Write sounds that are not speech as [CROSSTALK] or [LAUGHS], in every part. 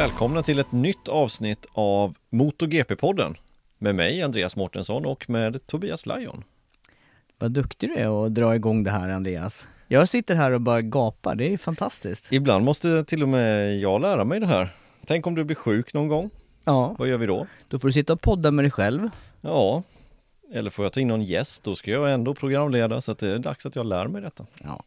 Välkomna till ett nytt avsnitt av MotoGP-podden med mig Andreas Mårtensson och med Tobias Lajon. Vad duktig du är att dra igång det här Andreas. Jag sitter här och bara gapar, det är fantastiskt. Ibland måste till och med jag lära mig det här. Tänk om du blir sjuk någon gång, Ja, vad gör vi då? då får du sitta och podda med dig själv. Ja, eller får jag ta in någon gäst, då ska jag ändå programleda så att det är dags att jag lär mig detta. Ja,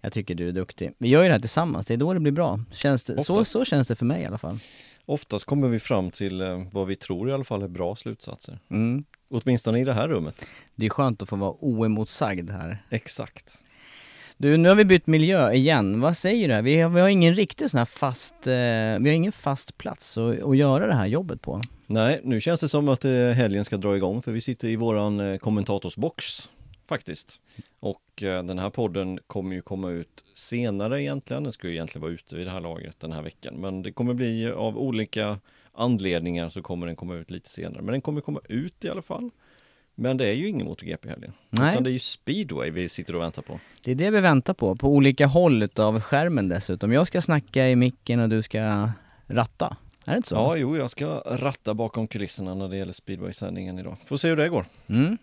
jag tycker du är duktig. Vi gör ju det här tillsammans, det är då det blir bra. Känns det, så, så känns det för mig i alla fall. Oftast kommer vi fram till eh, vad vi tror i alla fall är bra slutsatser. Mm. Åtminstone i det här rummet. Det är skönt att få vara oemotsagd här. Exakt. Du, nu har vi bytt miljö igen. Vad säger du? Vi har, vi har ingen riktig sån här fast, eh, vi har ingen fast plats att, att göra det här jobbet på. Nej, nu känns det som att eh, helgen ska dra igång för vi sitter i våran eh, kommentatorsbox faktiskt. Och eh, den här podden kommer ju komma ut senare egentligen. Den ju egentligen vara ute vid det här laget den här veckan. Men det kommer bli av olika anledningar så kommer den komma ut lite senare. Men den kommer komma ut i alla fall. Men det är ju ingen MotoGP i helgen. Nej. Utan det är ju speedway vi sitter och väntar på. Det är det vi väntar på, på olika håll av skärmen dessutom. Jag ska snacka i micken och du ska ratta. Är det inte så? Ja, jo, jag ska ratta bakom kulisserna när det gäller speedway-sändningen idag. Får se hur det går. Mm.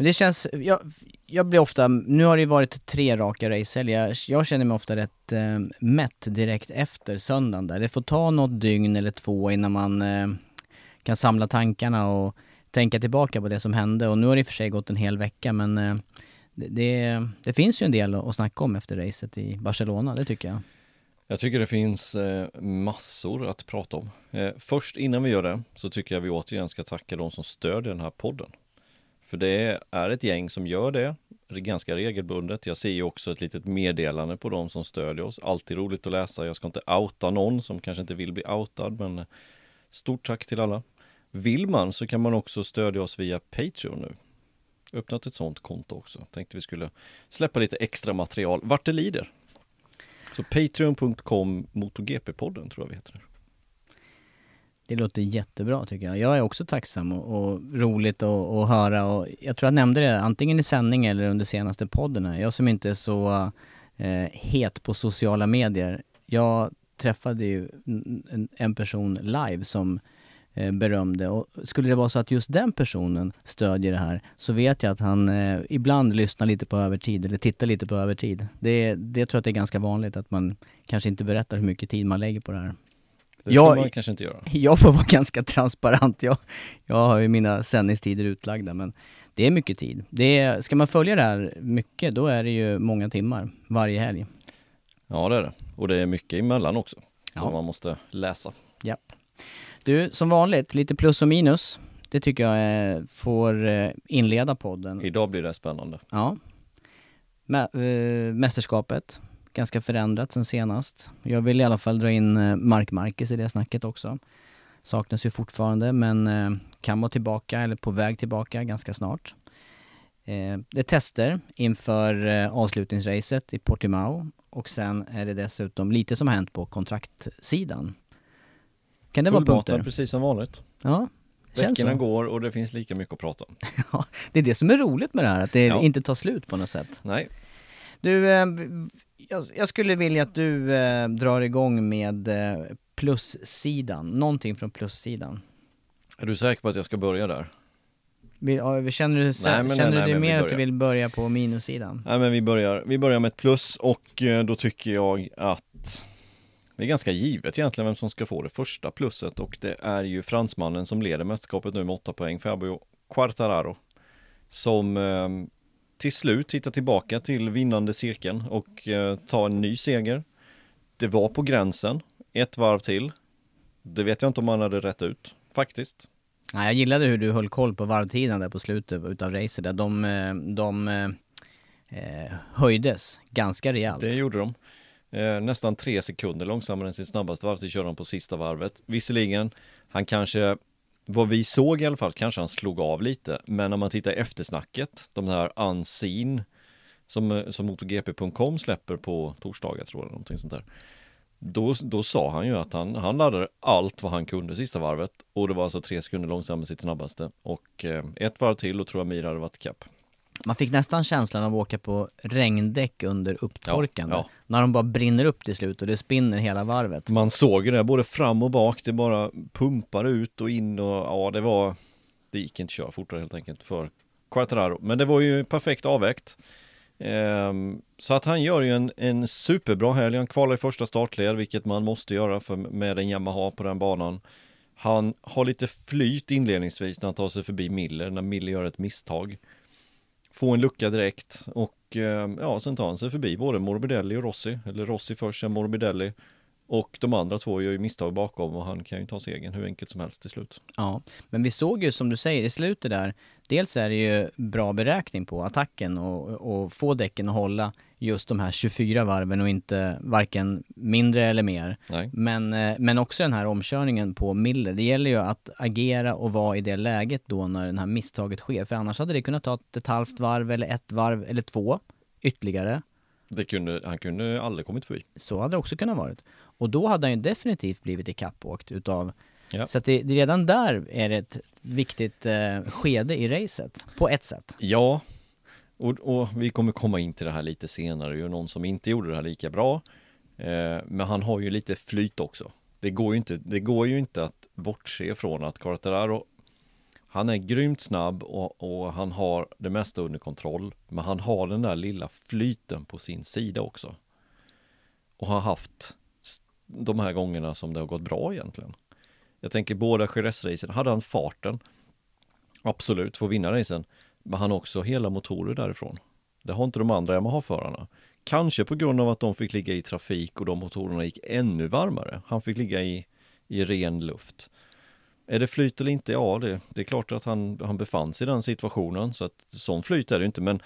Men det känns, jag, jag blir ofta, nu har det ju varit tre raka racehelger, jag, jag känner mig ofta rätt eh, mätt direkt efter söndagen där. Det får ta något dygn eller två innan man eh, kan samla tankarna och tänka tillbaka på det som hände. Och nu har det i och för sig gått en hel vecka men eh, det, det, det finns ju en del att snacka om efter racet i Barcelona, det tycker jag. Jag tycker det finns eh, massor att prata om. Eh, först innan vi gör det så tycker jag vi återigen ska tacka de som stödjer den här podden. För det är ett gäng som gör det ganska regelbundet. Jag ser ju också ett litet meddelande på de som stödjer oss. Alltid roligt att läsa. Jag ska inte outa någon som kanske inte vill bli outad, men eh, stort tack till alla. Vill man så kan man också stödja oss via Patreon nu. Öppnat ett sånt konto också. Tänkte vi skulle släppa lite extra material vart det lider. Så patreon.com MotoGP-podden tror jag vi heter. Det låter jättebra tycker jag. Jag är också tacksam och, och roligt att höra och jag tror jag nämnde det antingen i sändning eller under senaste podden här. Jag som inte är så eh, het på sociala medier. Jag träffade ju en- en, en person live som eh, berömde och skulle det vara så att just den personen stödjer det här så vet jag att han eh, ibland lyssnar lite på övertid eller tittar lite på övertid. Det, det tror jag att det är ganska vanligt att man kanske inte berättar hur mycket tid man lägger på det här. Det ska Jag- man kanske inte göra. Jag får vara [LAUGHS] ganska transparent. Jag, jag har ju mina sändningstider utlagda men det är mycket tid. Det är, ska man följa det här mycket då är det ju många timmar varje helg. Ja det är det. Och det är mycket emellan också. Som Ja. man måste läsa. Japp. Du, som vanligt, lite plus och minus. Det tycker jag eh, får eh, inleda podden. Idag blir det spännande. Ja. Mä, eh, mästerskapet, ganska förändrat sen senast. Jag vill i alla fall dra in eh, Mark Marquez i det snacket också. Saknas ju fortfarande men eh, kan vara tillbaka eller på väg tillbaka ganska snart. Eh, det är tester inför avslutningsracet i Portimao och sen är det dessutom lite som har hänt på kontraktsidan. Kan det vara Fullmatad punkter? precis som vanligt. Ja, känns Veckorna så. går och det finns lika mycket att prata om. [LAUGHS] Ja, det är det som är roligt med det här, att det Ja. inte tar slut på något sätt. Nej, Du, eh, jag, skulle vilja att du eh, drar igång med eh, plussidan, någonting från plussidan. är du säker på att jag ska börja där? Känner du, Nej, men känner nej, du nej, mer att du vill börja på minussidan? Nej men vi börjar, vi börjar med ett plus och då tycker jag att det är ganska givet egentligen vem som ska få det första plusset och det är ju fransmannen som leder mästerskapet nu med 8 poäng, Fabio Quartararo. Som eh, till slut hittar tillbaka till vinnande cirkeln och eh, tar en ny seger. Det var på gränsen, ett varv till. Det vet jag inte om han hade rätt ut, faktiskt. Nej, jag gillade hur du höll koll på varvtiden där på slutet utav racet där. De, eh, de eh, eh, höjdes ganska rejält. Det gjorde de. Eh, nästan tre sekunder långsammare än sin snabbaste varvtid körde han på sista varvet. Visserligen, han kanske, vad vi såg i alla fall, kanske han slog av lite. Men om man tittar i eftersnacket, de här unseen som, som MotoGP.com släpper på torsdagar tror jag, eller någonting sånt där. Då, då sa han ju att han, han laddade allt vad han kunde sista varvet och det var alltså tre sekunder långsammare sitt snabbaste och eh, ett varv till och tror jag Mir hade varit ikapp. Man fick nästan känslan av att åka på regndäck under upptorkande. Ja, ja. När de bara brinner upp till slut och det spinner hela varvet. Man såg det både fram och bak, det bara pumpar ut och in och ja det var Det gick inte att köra fortare helt enkelt för Quartararo Men det var ju perfekt avvägt Ehm, Så att han gör ju en, en superbra helg, han kvalar i första startled vilket man måste göra för, med en Yamaha på den banan Han har lite flyt inledningsvis när han tar sig förbi Miller, när Miller gör ett misstag Få en lucka direkt och ehm, ja, sen tar han sig förbi både Morbidelli och Rossi, eller Rossi först, sen Morbidelli och de andra två gör ju misstag bakom och han kan ju ta segern hur enkelt som helst till slut. Ja, men vi såg ju som du säger i slutet där, dels är det ju bra beräkning på attacken och, och få däcken att hålla just de här 24 varven och inte varken mindre eller mer. Nej. Men, eh, men också den här omkörningen på Miller. Det gäller ju att agera och vara i det läget då när det här misstaget sker. För annars hade det kunnat ta ett, ett halvt varv eller ett varv eller två ytterligare. Det kunde, han kunde aldrig kommit förbi. Så hade det också kunnat varit. Och då hade han ju definitivt blivit ikappåkt utav... Ja. Så att det, det redan där är det ett viktigt eh, skede i racet. På ett sätt. Ja, och, och vi kommer komma in till det här lite senare. Det är ju någon som inte gjorde det här lika bra. Eh, men han har ju lite flyt också. Det går ju inte, det går ju inte att bortse från att Quartararo han är grymt snabb och, och han har det mesta under kontroll. Men han har den där lilla flyten på sin sida också. Och har haft de här gångerna som det har gått bra egentligen. Jag tänker båda Jerez-racen, hade han farten? Absolut, får vinna racen. Men han har också hela motorer därifrån. Det har inte de andra Yamaha-förarna. Kanske på grund av att de fick ligga i trafik och de motorerna gick ännu varmare. Han fick ligga i, i ren luft. Är det flyt eller inte? Ja, det, det är klart att han, han befann sig i den situationen. Så att sån flyt är det inte men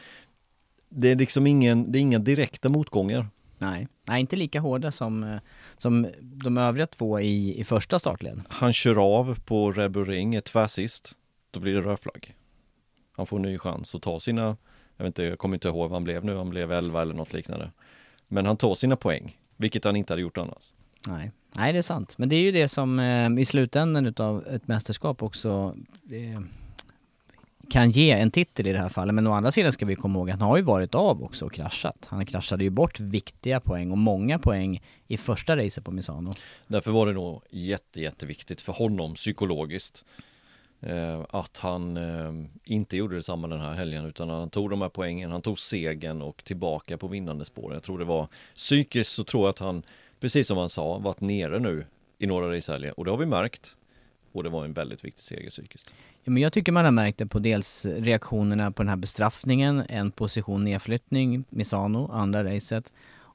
Det är liksom ingen, det är inga direkta motgångar. Nej, Nej inte lika hårda som, eh, som de övriga två i, i första startled. Han kör av på Red Bull Ring, ett tvärsist Då blir det rödflagg Han får en ny chans att ta sina Jag vet inte, jag kommer inte ihåg vad han blev nu Han blev 11 eller något liknande Men han tar sina poäng Vilket han inte hade gjort annars Nej. Nej, det är sant. Men det är ju det som eh, i slutändan utav ett mästerskap också eh, kan ge en titel i det här fallet. Men å andra sidan ska vi komma ihåg att han har ju varit av också och kraschat. Han kraschade ju bort viktiga poäng och många poäng i första racet på Misano. Därför var det nog jätte, jätteviktigt för honom psykologiskt eh, Att han eh, inte gjorde detsamma den här helgen utan han tog de här poängen, han tog segern och tillbaka på vinnande spår. Jag tror det var psykiskt så tror jag att han, precis som han sa, varit nere nu i några racehelger och det har vi märkt. Och det var en väldigt viktig seger psykiskt. Ja, men jag tycker man har märkt det på dels reaktionerna på den här bestraffningen, en position nedflyttning, Misano, andra racet.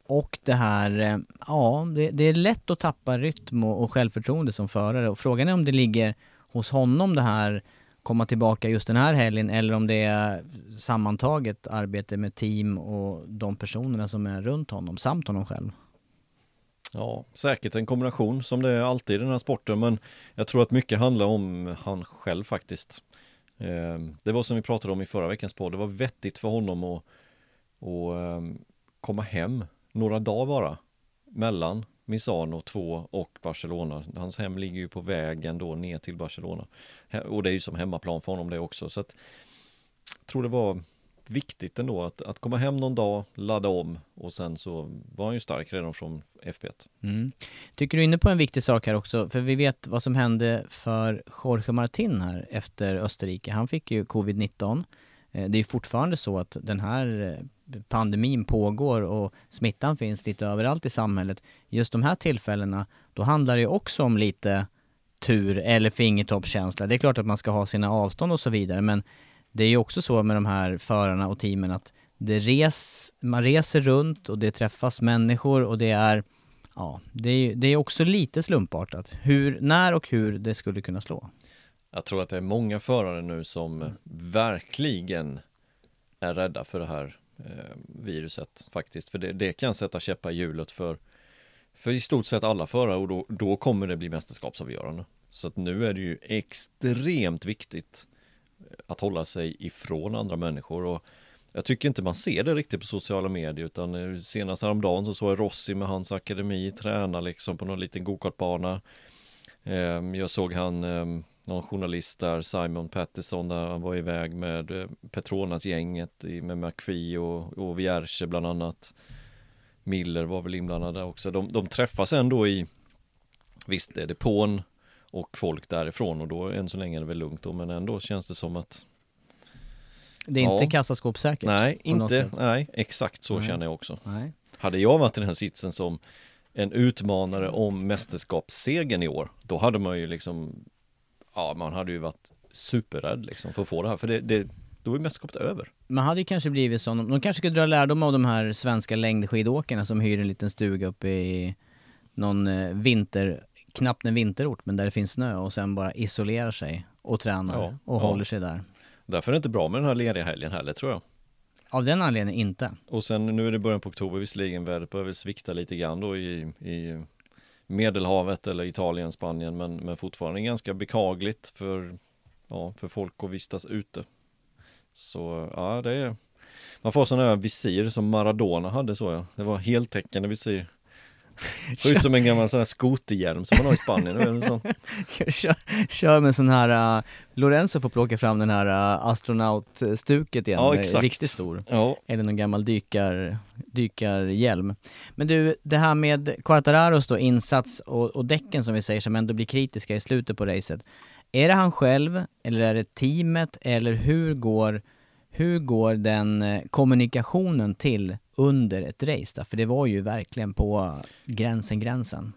Och det här, eh, ja, det, det är lätt att tappa rytm och, och självförtroende som förare. Och frågan är om det ligger hos honom det här komma tillbaka just den här helgen eller om det är sammantaget arbete med team och de personerna som är runt honom samt honom själv. Ja, säkert en kombination som det är alltid i den här sporten men jag tror att mycket handlar om han själv faktiskt. Ehm, det var som vi pratade om i förra veckans podd, det var vettigt för honom att, att ehm, komma hem några dagar bara mellan Misano 2 och Barcelona. Hans hem ligger ju på vägen då ner till Barcelona. Och det är ju som hemmaplan för honom det också. Så att jag tror det var viktigt ändå att, att komma hem någon dag, ladda om och sen så var han ju stark redan från FP1. Mm. Tycker du är inne på en viktig sak här också, för vi vet vad som hände för Jorge Martin här efter Österrike. Han fick ju covid-19. Eh, det är fortfarande så att den här eh, pandemin pågår och smittan finns lite överallt i samhället. Just de här tillfällena, då handlar det ju också om lite tur eller fingertoppskänsla. Det är klart att man ska ha sina avstånd och så vidare, men det är ju också så med de här förarna och teamen att det res, man reser runt och det träffas människor och det är Ja, det är, det är också lite slumpartat hur, när och hur det skulle kunna slå. Jag tror att det är många förare nu som mm. verkligen är rädda för det här eh, viruset faktiskt. För det, det kan sätta käppar i hjulet för, för i stort sett alla förare och då, då kommer det bli mästerskapsavgörande. Så att nu är det ju extremt viktigt att hålla sig ifrån andra människor och jag tycker inte man ser det riktigt på sociala medier utan eh, senast häromdagen så såg jag Rossi med hans akademi träna liksom på någon liten gokartbana. Ehm, jag såg han, ehm, någon journalist där, Simon Pattison, där han var iväg med eh, Petronas-gänget med McPhee och, och Vierge bland annat. Miller var väl inblandad där också. De, de träffas ändå i, visst är det depån och folk därifrån och då än så länge är det väl lugnt då men ändå känns det som att Det är ja. inte kassaskåpssäkert? Nej, inte, nej, exakt så nej. känner jag också. Nej. Hade jag varit i den här sitsen som en utmanare om mästerskapssegen i år, då hade man ju liksom, ja man hade ju varit superrädd liksom för att få det här, för det, det då är mästerskapet över. Man hade ju kanske blivit sån, de kanske skulle dra lärdom av de här svenska längdskidåkarna som hyr en liten stuga uppe i någon eh, vinter knappt en vinterort men där det finns snö och sen bara isolerar sig och tränar ja, och ja. håller sig där. Därför är det inte bra med den här lediga helgen heller tror jag. Av den anledningen inte. Och sen nu är det början på oktober visserligen, vädret börjar väl svikta lite grann då i, i Medelhavet eller Italien, Spanien men, men fortfarande ganska bekagligt för, ja, för folk att vistas ute. Så ja, det är man får sådana här visir som Maradona hade så ja. Det var heltäckande visir. Såg ut som en gammal sån här skoterhjälm som man har i Spanien. Sån. [LAUGHS] kör, kör med sån här, uh, Lorenzo får plocka fram den här uh, astronautstuket igen, ja, exakt. riktigt stor. Ja. Eller någon gammal dykar, dykarhjälm. Men du, det här med Quartararos då insats och, och däcken som vi säger som ändå blir kritiska i slutet på racet. Är det han själv, eller är det teamet, eller hur går, hur går den eh, kommunikationen till under ett race där, för det var ju verkligen på gränsen, gränsen.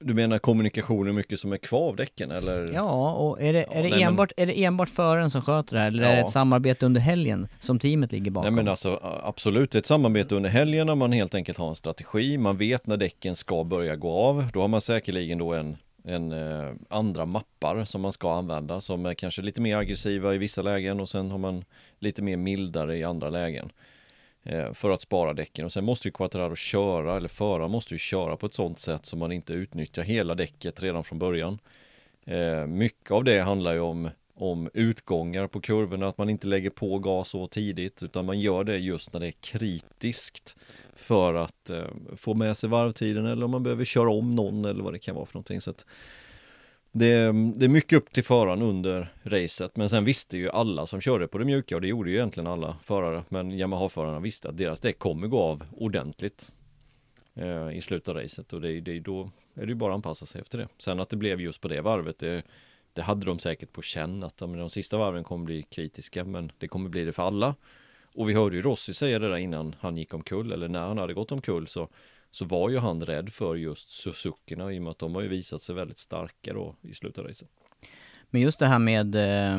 Du menar kommunikationen mycket som är kvar av däcken eller? Ja, och är det, ja, är det, nej, enbart, men... är det enbart föraren som sköter det här eller ja. är det ett samarbete under helgen som teamet ligger bakom? Nej men alltså absolut ett samarbete under helgen när man helt enkelt har en strategi, man vet när däcken ska börja gå av, då har man säkerligen då en en eh, andra mappar som man ska använda som är kanske lite mer aggressiva i vissa lägen och sen har man lite mer mildare i andra lägen. Eh, för att spara däcken och sen måste ju Quattararo köra eller föraren måste ju köra på ett sånt sätt så man inte utnyttjar hela däcket redan från början. Eh, mycket av det handlar ju om, om utgångar på kurvorna, att man inte lägger på gas så tidigt utan man gör det just när det är kritiskt för att eh, få med sig varvtiden eller om man behöver köra om någon eller vad det kan vara för någonting. Så att, det, det, är mycket upp till föraren under racet men sen visste ju alla som körde på det mjuka och det gjorde ju egentligen alla förare men Yamaha-förarna visste att deras däck kommer gå av ordentligt eh, i slutet av racet och det, det, då är det ju bara att anpassa sig efter det. Sen att det blev just på det varvet det, det hade de säkert på känn att de, de sista varven kommer bli kritiska men det kommer bli det för alla. Och vi hörde ju Rossi säga det där innan han gick omkull eller när han hade gått omkull så så var ju han rädd för just Suzuki i och med att de har ju visat sig väldigt starka då i slutet av racet. Men just det här med, eh,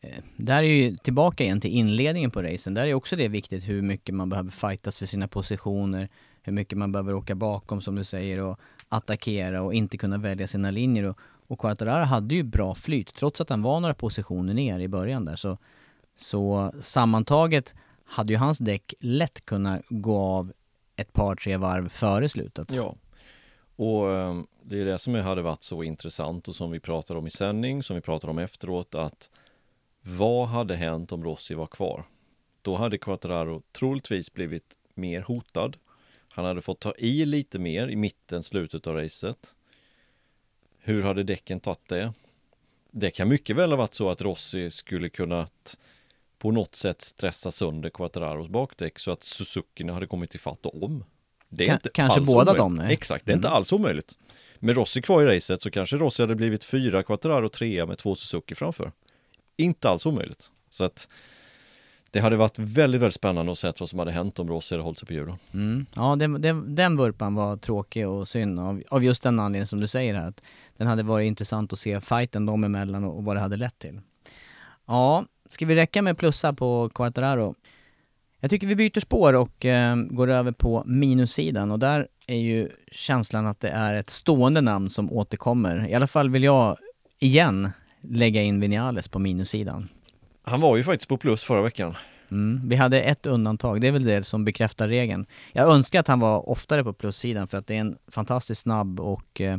eh, där är ju tillbaka igen till inledningen på racen, där är också det viktigt hur mycket man behöver fightas för sina positioner, hur mycket man behöver åka bakom som du säger och attackera och inte kunna välja sina linjer. Och, och Quartararo hade ju bra flyt, trots att han var några positioner ner i början där. Så, så sammantaget hade ju hans däck lätt kunnat gå av ett par, tre varv före slutet. Ja, och ehm, det är det som hade varit så intressant och som vi pratar om i sändning, som vi pratar om efteråt, att Vad hade hänt om Rossi var kvar? Då hade Quattararo troligtvis blivit mer hotad. Han hade fått ta i lite mer i mitten, slutet av racet. Hur hade däcken tagit det? Det kan mycket väl ha varit så att Rossi skulle kunnat på något sätt stressa sönder Quattararos bakdäck så att Suzuki hade kommit i fatt om. Det är inte kanske båda dem? Exakt, det är mm. inte alls omöjligt. Med Rossi kvar i racet så kanske Rossi hade blivit fyra Quattararo trea med två Suzuki framför. Inte alls omöjligt. Så att det hade varit väldigt, väldigt spännande att se vad som hade hänt om Rossi hade hållit sig på hjulen. Mm. Ja, det, det, den vurpan var tråkig och synd av, av just den anledningen som du säger här. Att den hade varit intressant att se fighten dem emellan och, och vad det hade lett till. Ja, ska vi räcka med plussa på Quartararo? Jag tycker vi byter spår och eh, går över på minussidan och där är ju känslan att det är ett stående namn som återkommer. I alla fall vill jag igen lägga in Vinales på minussidan. Han var ju faktiskt på plus förra veckan. Mm, vi hade ett undantag, det är väl det som bekräftar regeln. Jag önskar att han var oftare på plussidan för att det är en fantastiskt snabb och eh,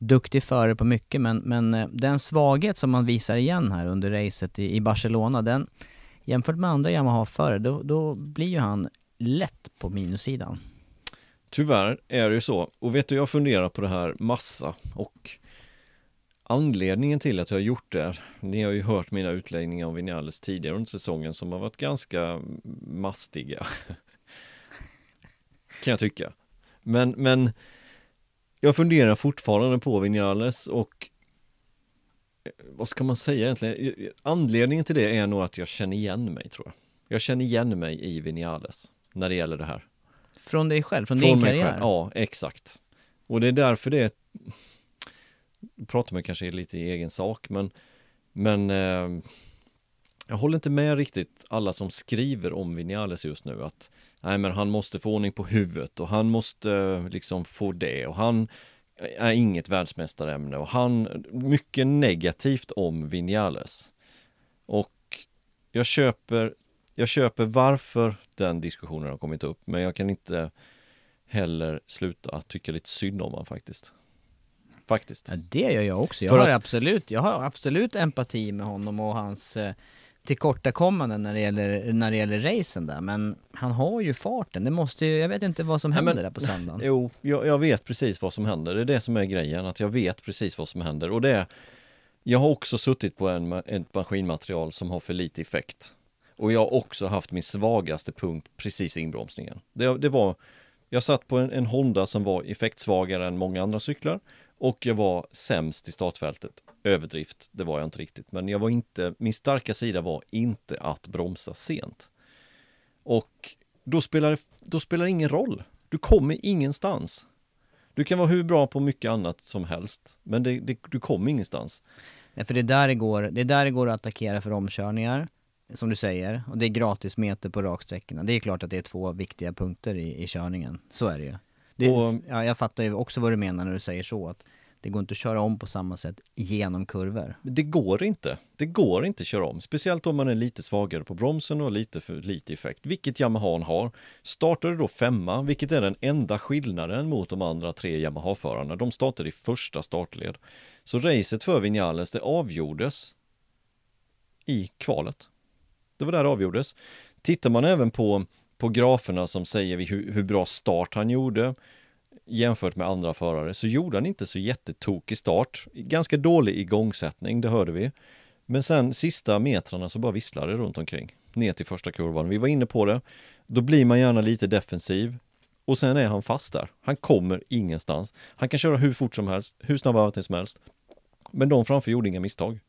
duktig förare på mycket men, men eh, den svaghet som man visar igen här under racet i, i Barcelona, den jämfört med andra Yamaha-förare, då, då blir ju han lätt på minussidan. Tyvärr är det ju så. Och vet du, jag funderar på det här massa och anledningen till att jag har gjort det, ni har ju hört mina utläggningar om Vinales tidigare under säsongen som har varit ganska mastiga. [LAUGHS] kan jag tycka. Men, men jag funderar fortfarande på Vinales och eh, vad ska man säga egentligen? Anledningen till det är nog att jag känner igen mig tror jag. Jag känner igen mig i Vinales när det gäller det här. Från dig själv, från, från din karriär? Själv. Ja, exakt. Och det är därför det pratar man kanske lite i egen sak men men eh, jag håller inte med riktigt alla som skriver om Vinales just nu att nej men han måste få ordning på huvudet och han måste liksom få det och han är inget världsmästarämne och han, mycket negativt om Vinales. Och jag köper, jag köper varför den diskussionen har kommit upp men jag kan inte heller sluta tycka lite synd om honom faktiskt. Faktiskt. Ja, det gör jag också. Jag har, att... absolut, jag har absolut empati med honom och hans eh, tillkortakommanden när det gäller, när det gäller racen där. Men han har ju farten. Det måste ju, jag vet inte vad som händer men, där på söndagen. Jo, jag, jag, vet precis vad som händer. Det är det som är grejen, att jag vet precis vad som händer. Och det är, jag har också suttit på en, ett maskinmaterial som har för lite effekt. Och jag har också haft min svagaste punkt precis i inbromsningen. Det, det var, jag satt på en, en Honda som var effektsvagare än många andra cyklar och jag var sämst i startfältet. Överdrift, det var jag inte riktigt. Men jag var inte, min starka sida var inte att bromsa sent. Och då spelar, då spelar det ingen roll. Du kommer ingenstans. Du kan vara hur bra på mycket annat som helst, men det, det, du kommer ingenstans. Nej, för det är, där det, går, det är där det går att attackera för omkörningar, som du säger. Och det är gratis meter på raksträckorna. Det är klart att det är två viktiga punkter i, i körningen. Så är det ju. Det, och, ja, jag fattar ju också vad du menar när du säger så, att det går inte att köra om på samma sätt genom kurvor. Det går inte. Det går inte att köra om, speciellt om man är lite svagare på bromsen och lite för lite effekt, vilket Yamaha har. Startar du då femma, vilket är den enda skillnaden mot de andra tre Yamaha-förarna, de startade i första startled. Så racet för Vinales, det avgjordes i kvalet. Det var där det avgjordes. Tittar man även på på graferna som säger hur, hur bra start han gjorde jämfört med andra förare så gjorde han inte så jättetokig start. Ganska dålig igångsättning, det hörde vi. Men sen sista metrarna så bara visslade det runt omkring ner till första kurvan. Vi var inne på det. Då blir man gärna lite defensiv och sen är han fast där. Han kommer ingenstans. Han kan köra hur fort som helst, hur snabb varv som helst. Men de framför gjorde inga misstag.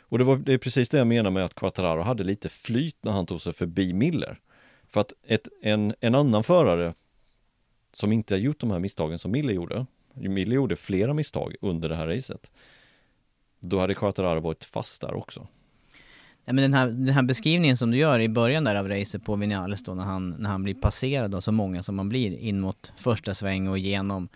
Och det, var, det är precis det jag menar med att Quattararo hade lite flyt när han tog sig förbi Miller. För att ett, en, en annan förare som inte har gjort de här misstagen som Mille gjorde, Mille gjorde flera misstag under det här racet, då hade Quattararo varit fast där också. Ja, men den, här, den här beskrivningen som du gör i början där av racet på Vinales då när han, när han blir passerad av så många som man blir in mot första sväng och genom,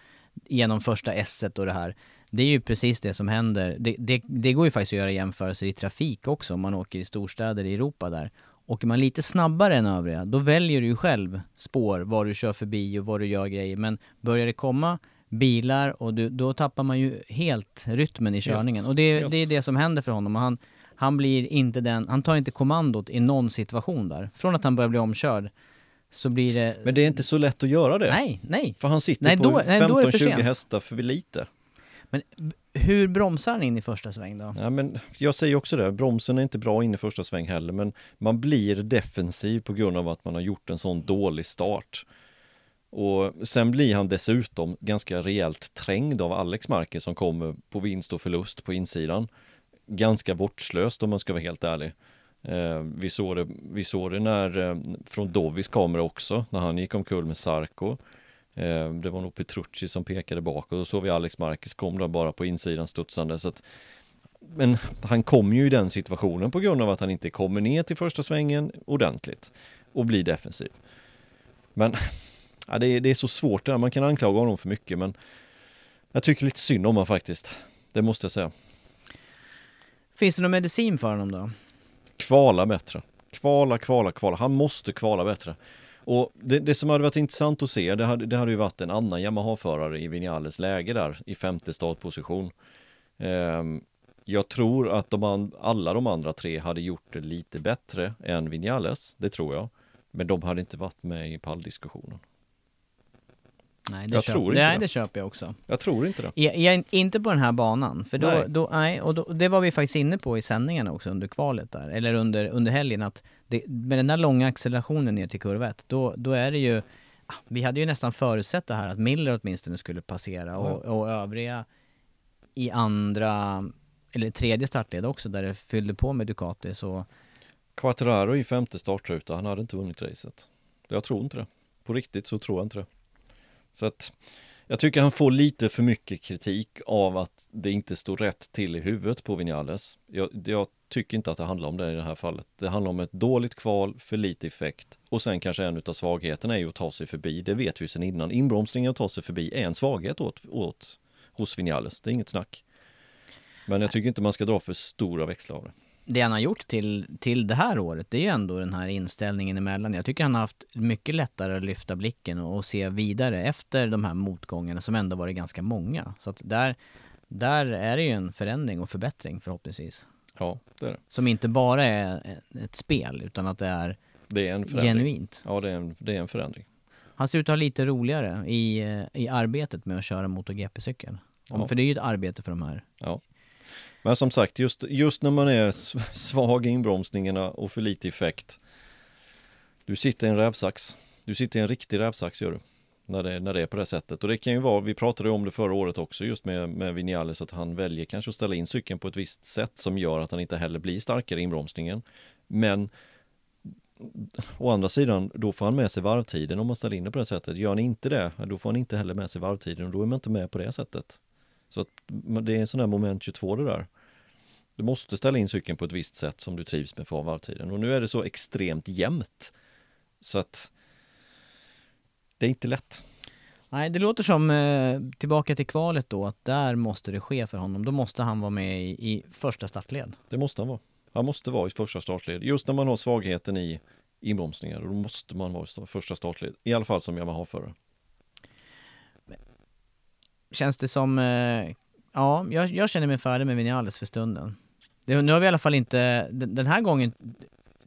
genom första s och det här. Det är ju precis det som händer. Det, det, det går ju faktiskt att göra jämförelser i trafik också om man åker i storstäder i Europa där. Åker man lite snabbare än övriga, då väljer du ju själv spår, var du kör förbi och var du gör grejer. Men börjar det komma bilar och du, då tappar man ju helt rytmen i körningen. Helt, och det, det är det som händer för honom. Och han, han blir inte den, han tar inte kommandot i någon situation där. Från att han börjar bli omkörd så blir det... Men det är inte så lätt att göra det. Nej, nej. För han sitter Nej, på då- för 15-20 sent. hästar för lite. Men hur bromsar han in i första sväng då? Ja, men jag säger också det, bromsen är inte bra in i första sväng heller, men man blir defensiv på grund av att man har gjort en sån dålig start. Och sen blir han dessutom ganska rejält trängd av Alex Marquez som kommer på vinst och förlust på insidan. Ganska vårdslöst om man ska vara helt ärlig. Eh, vi, såg det, vi såg det när, eh, från Dovis kamera också, när han gick omkull med Sarko. Eh, det var nog Petrucci som pekade bak och då såg vi Alex Marquez kom där bara på insidan studsande. Så att, men han kom ju i den situationen på grund av att han inte kommer ner till första svängen ordentligt och blir defensiv. Men ja, det, är, det är så svårt där, man kan anklaga honom för mycket men jag tycker lite synd om honom faktiskt. Det måste jag säga. Finns det någon medicin för honom då? Kvala bättre. Kvala, kvala, kvala. Han måste kvala bättre. Och det, det som hade varit intressant att se, det hade, det hade ju varit en annan Yamaha-förare i Vinales läge där i femte startposition. Um, jag tror att de an, alla de andra tre hade gjort det lite bättre än Vinales, det tror jag. Men de hade inte varit med i palldiskussionen. Nej, det, Jag köper, tror inte nej, det. det köper jag också. Jag tror inte det. Jag, jag, inte på den här banan, för då, Nej. då, nej, och då, det var vi faktiskt inne på i sändningarna också under kvalet där, eller under, under helgen att det, med den där långa accelerationen ner till kurva ett, då, då är det ju, ah, vi hade ju nästan förutsett det här att Miller åtminstone skulle passera och, och övriga i andra, eller tredje startled också där det fyllde på med Ducati så, Quattraro i femte startruta, han hade inte vunnit racet. Jag tror inte det. På riktigt så tror jag inte det. Så att jag tycker han får lite för mycket kritik av att det inte står rätt till i huvudet på Vinales. Jag, jag tycker inte att det handlar om det i det här fallet. Det handlar om ett dåligt kval, för lite effekt och sen kanske en av svagheterna är ju att ta sig förbi. Det vet vi sedan innan. Inbromsningen att ta sig förbi är en svaghet åt, åt hos Vinales. Det är inget snack. Men jag tycker inte man ska dra för stora växlar av det det han har gjort till, till det här året, det är ju ändå den här inställningen emellan. Jag tycker han har haft mycket lättare att lyfta blicken och, och se vidare efter de här motgångarna som ändå varit ganska många. Så att där, där är det ju en förändring och förbättring förhoppningsvis. Ja, det är det. Som inte bara är ett spel utan att det är Det är en förändring. genuint. Ja, det är en, det är en förändring. Han ser ut att ha lite roligare i, eh, i arbetet med att köra MotoGP-cykel. Om- Ja. För det är ju ett arbete för de här. Ja. Men som sagt, just, just när man är svag i inbromsningarna och för lite effekt. Du sitter i en rävsax. Du sitter i en riktig rävsax gör du. När det, när det är på det sättet. Och det kan ju vara, vi pratade om det förra året också just med, med Vinales, att han väljer kanske att ställa in cykeln på ett visst sätt som gör att han inte heller blir starkare i inbromsningen. Men å andra sidan, då får han med sig varvtiden om man ställer in det på det sättet. Gör han inte det, då får han inte heller med sig varvtiden och då är man inte med på det sättet. Så att det är en sån där moment 22 det där. Du måste ställa in cykeln på ett visst sätt som du trivs med för varvtiden. Och nu är det så extremt jämnt. Så att det är inte lätt. Nej, det låter som, eh, tillbaka till kvalet då, att där måste det ske för honom. Då måste han vara med i, i första startled. Det måste han vara. Han måste vara i första startled. Just när man har svagheten i inbromsningar, då måste man vara i första startled. I alla fall som Yamaha-förare. Känns det som, eh, ja, jag, jag känner mig färdig med Vinales för stunden. Det, nu har vi i alla fall inte, den, den här gången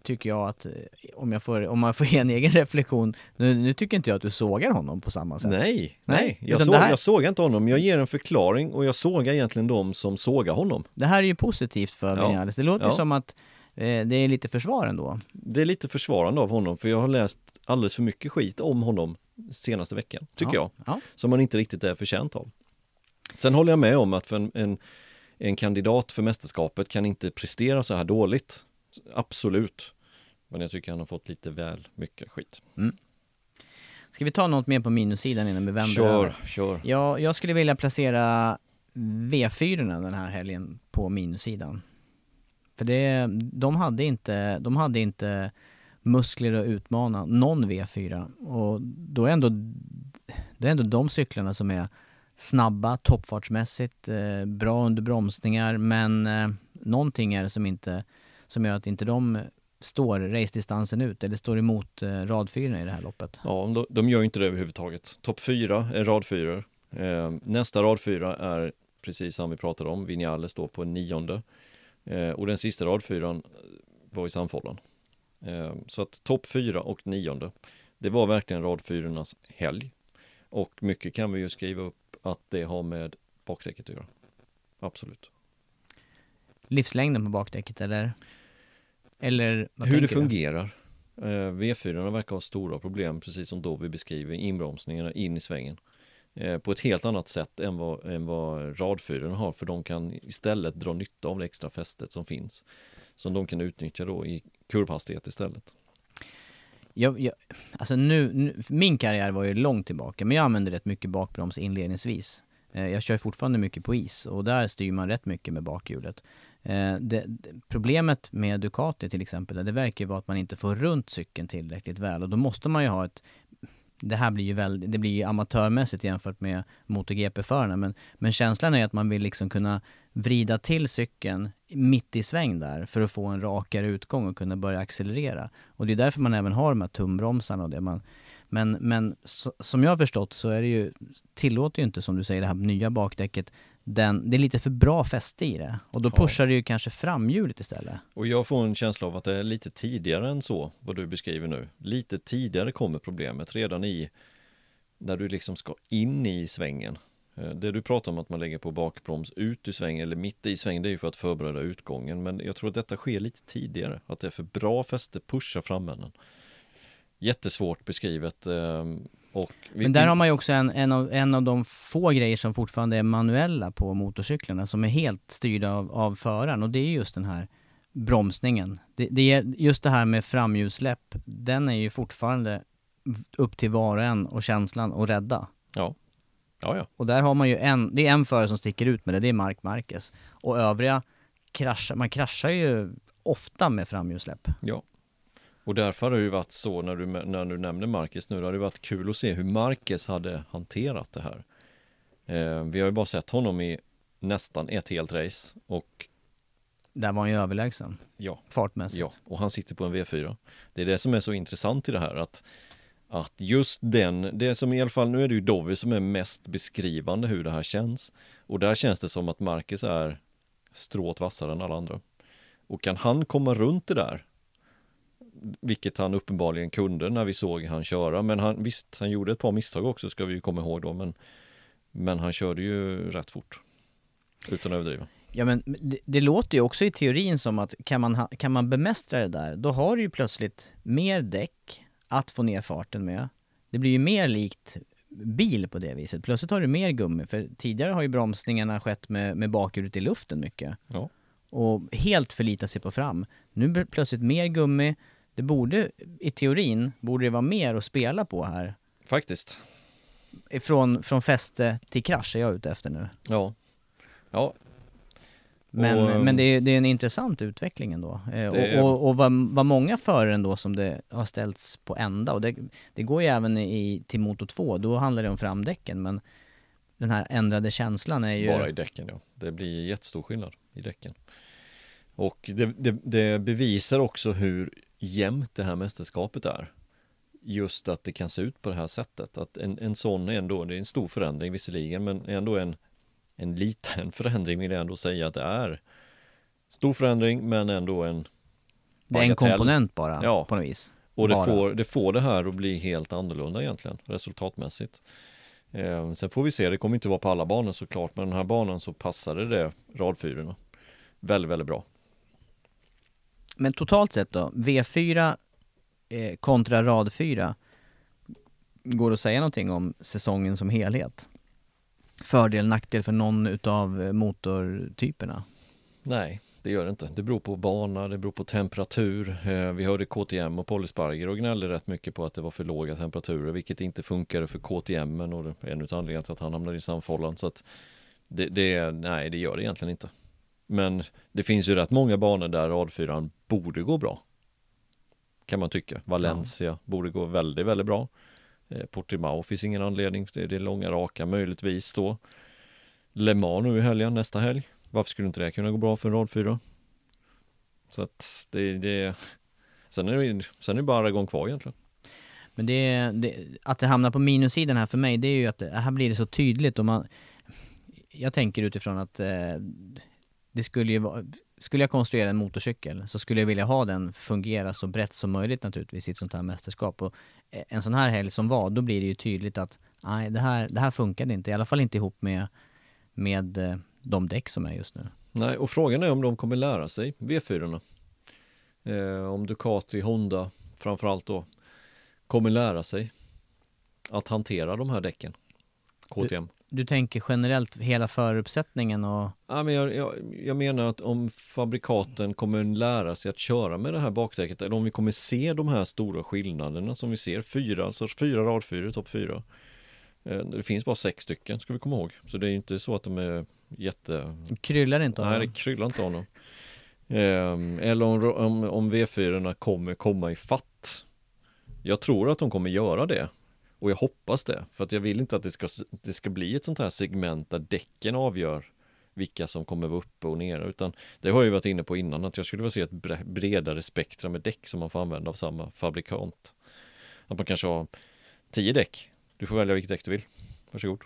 tycker jag att, eh, om, jag får, om man får ge en egen [LAUGHS] reflektion, nu, nu tycker inte jag att du sågar honom på samma sätt. Nej, Nej, jag, såg, här- jag sågar inte honom. Jag ger en förklaring och jag sågar egentligen de som sågar honom. Det här är ju positivt för Ja. Vinales. Det låter Ja. som att eh, det är lite försvar ändå. Det är lite försvarande av honom för jag har läst alldeles för mycket skit om honom senaste veckan, tycker ja. jag. Ja. som man inte riktigt är förtjänt av. Sen håller jag med om att för en, en, en kandidat för mästerskapet kan inte prestera så här dåligt. Absolut. Men jag tycker han har fått lite väl mycket skit. Ska vi ta något mer på minussidan innan vi vänder Kör, över? kör. Ja, jag skulle vilja placera V4 den här helgen på minussidan. För det, de hade inte, de hade inte muskler att utmana någon V4. Och då är ändå, det är ändå de cyklarna som är snabba, toppfartsmässigt, eh, bra under bromsningar, men eh, någonting är det som inte, som gör att inte de står racedistansen ut, eller står emot eh, radfyrorna i det här loppet. Ja, de, de gör inte det överhuvudtaget. Topp fyra är radfyror. Eh, nästa radfyra är precis som vi pratade om, Vinales då på en nionde. Eh, och den sista radfyran var i Sandfållan. Eh, så att topp fyra och nionde, det var verkligen radfyrornas helg. Och mycket kan vi ju skriva upp att det har med bakdäcket att göra. Absolut. Livslängden på bakdäcket eller? Eller Hur det du? fungerar. Eh, V4 verkar ha stora problem, precis som då vi beskriver inbromsningarna in i svängen. Eh, på ett helt annat sätt än vad, än vad radfyrorna har, för de kan istället dra nytta av det extra fästet som finns. Som de kan utnyttja då i kurvhastighet istället. Jag, jag, alltså nu, nu, min karriär var ju långt tillbaka, men jag använde rätt mycket bakbroms inledningsvis. Eh, jag kör fortfarande mycket på is och där styr man rätt mycket med bakhjulet. Eh, det, det, problemet med Ducati till exempel, det verkar ju vara att man inte får runt cykeln tillräckligt väl och då måste man ju ha ett det här blir ju väldigt, det blir ju amatörmässigt jämfört med MotoGP-förarna men, men känslan är att man vill liksom kunna vrida till cykeln mitt i sväng där för att få en rakare utgång och kunna börja accelerera. Och det är därför man även har de här tumbromsarna och det man men, men så, som jag har förstått så är det ju, tillåter ju inte som du säger det här nya bakdäcket den, det är lite för bra fäste i det och då Ja. pushar det ju kanske framhjulet istället. Och jag får en känsla av att det är lite tidigare än så, vad du beskriver nu. Lite tidigare kommer problemet, redan i när du liksom ska in i svängen. Eh, Det du pratar om att man lägger på bakbroms ut ur svängen eller mitt i svängen, det är ju för att förbereda utgången. Men jag tror att detta sker lite tidigare, att det är för bra fäste, pusha framänden. Jättesvårt beskrivet. Vi, Men där har man ju också en, en, av, en av de få grejer som fortfarande är manuella på motorcyklarna som är helt styrda av, av föraren och det är just den här bromsningen. Det, det är just det här med framhjulssläpp, den är ju fortfarande upp till var och en och känslan att rädda. Ja, ja, ja. Och där har man ju en, det är en förare som sticker ut med det, det är Mark Marquez. Och övriga kraschar, man kraschar ju ofta med framhjulssläpp. Ja. Och därför har det ju varit så när du, när du nämner Marcus nu, det har det varit kul att se hur Marcus hade hanterat det här. Eh, vi har ju bara sett honom i nästan ett helt race och Där var han ju överlägsen, ja, fartmässigt. ja, och han sitter på en V4. Det är det som är så intressant i det här att att just den, det som i alla fall, nu är det ju Dovi som är mest beskrivande hur det här känns. Och där känns det som att Marcus är strået vassare än alla andra. Och kan han komma runt det där, vilket han uppenbarligen kunde när vi såg han köra, men han, visst, han gjorde ett par misstag också ska vi ju komma ihåg då, men, men han körde ju rätt fort. Utan att överdriva. Ja men det, det låter ju också i teorin som att kan man, ha, kan man bemästra det där, då har du ju plötsligt mer däck att få ner farten med. Det blir ju mer likt bil på det viset. Plötsligt har du mer gummi, för tidigare har ju bromsningarna skett med, med bakhjulet i luften mycket. Ja. Och helt förlita sig på fram. Nu blir det plötsligt mer gummi. Det borde, i teorin, borde det vara mer att spela på här. Faktiskt. Från, från fäste till krasch är jag ute efter nu. Ja. Ja, Men, Och, ehm, men det, är, det är en intressant utveckling ändå. Eh, det- och och, och vad, vad många förare ändå som det har ställts på ända. Och det, det går ju även i, till Moto 2, då handlar det om framdäcken. Men den här ändrade känslan är ju... Bara i däcken ja. Det blir jättestor skillnad i däcken. Och det, det, det bevisar också hur jämnt det här mästerskapet är. Just att det kan se ut på det här sättet. Att en, en sån är ändå, det är en stor förändring visserligen, men ändå en, en liten [LAUGHS] förändring vill jag ändå säga att det är. Stor förändring, men ändå en det är en komponent bara, Ja. på något vis. Och det Bara. får, det får det här att bli helt annorlunda egentligen, resultatmässigt. Eh, sen får vi se, det kommer inte vara på alla banor såklart, men den här banan så passade det radfyrorna väldigt, väldigt bra. Men totalt sett då, V4 eh, kontra rad 4. Går det att säga någonting om säsongen som helhet? Fördel, nackdel för någon utav eh, motortyperna? Nej, det gör det inte. Det beror på bana, det beror på temperatur. Eh, vi hörde KTM och Polysparger och gnällde rätt mycket på att det var för låga temperaturer, vilket inte funkade för KTM och det är en av anledningarna till att han hamnade i samfållan. Så att det, det, nej, det gör det egentligen inte. Men det finns ju rätt många banor där radfyran borde gå bra. Kan man tycka. Valencia borde gå väldigt, väldigt bra. Eh, Portimao finns ingen anledning, det det är långa raka möjligtvis då. Le Mans nu i helgen, nästa helg. Varför skulle inte det kunna gå bra för en radfyra? Så att det, det Sen är det, sen är det bara gång kvar egentligen. Men det, det, att det hamnar på minussidan här för mig, det är ju att det, här blir det så tydligt och man... Jag tänker utifrån att eh, det skulle ju vara... skulle jag konstruera en motorcykel så skulle jag vilja ha den fungera så brett som möjligt naturligtvis i ett sånt här mästerskap. Och eh, en sån här helg som var, då blir det ju tydligt att nej, det här, det här funkade inte. I alla fall inte ihop med, med eh, de däck som är just nu. Nej, och frågan är om de kommer lära sig V4. Eh, om Ducati, Honda framförallt då kommer lära sig att hantera de här däcken. KTM. Du tänker generellt hela föruppsättningen och... Ja, men jag, jag, jag, menar att om fabrikaten kommer lära sig att köra med det här bakdäcket eller om vi kommer se de här stora skillnaderna som vi ser, fyra, alltså fyra radfyror, topp fyra. Eh, det finns bara sex stycken ska vi komma ihåg. Så det är inte så att de är jätte... Kryllar inte av Nej, det kryllar inte av dem. Ehm, eller om, om, om V4 kommer komma i fatt. Jag tror att de kommer göra det. Och jag hoppas det, för att jag vill inte att det ska, det ska bli ett sånt här segment där däcken avgör vilka som kommer vara uppe och nere utan det har jag varit inne på innan att jag skulle vilja se ett bredare spektra med däck som man får använda av samma fabrikant. Att man kanske har tio däck. Du får välja vilket däck du vill. Varsågod.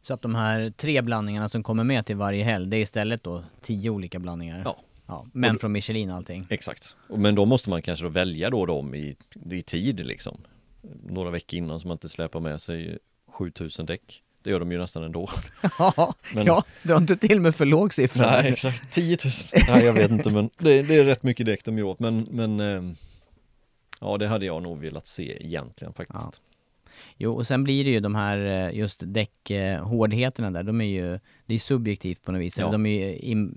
Så att de här tre blandningarna som kommer med till varje helg, det är istället då tio olika blandningar? Ja. ja men från Michelin allting? Exakt. Men då måste man kanske då välja då dem i, i tid liksom några veckor innan så man inte släpar med sig 7000 däck. Det gör de ju nästan ändå. [LAUGHS] Ja, men, ja dra inte till med för låg siffra. Nej, exakt. 10 000. Nej, jag vet inte, men det, det, är rätt mycket däck de gör åt. Men, men eh, ja, det hade jag nog velat se egentligen faktiskt. Ja. Jo, och sen blir det ju de här eh, just däckhårdheterna där, de är ju, det är subjektivt på något vis. Ja. De är ju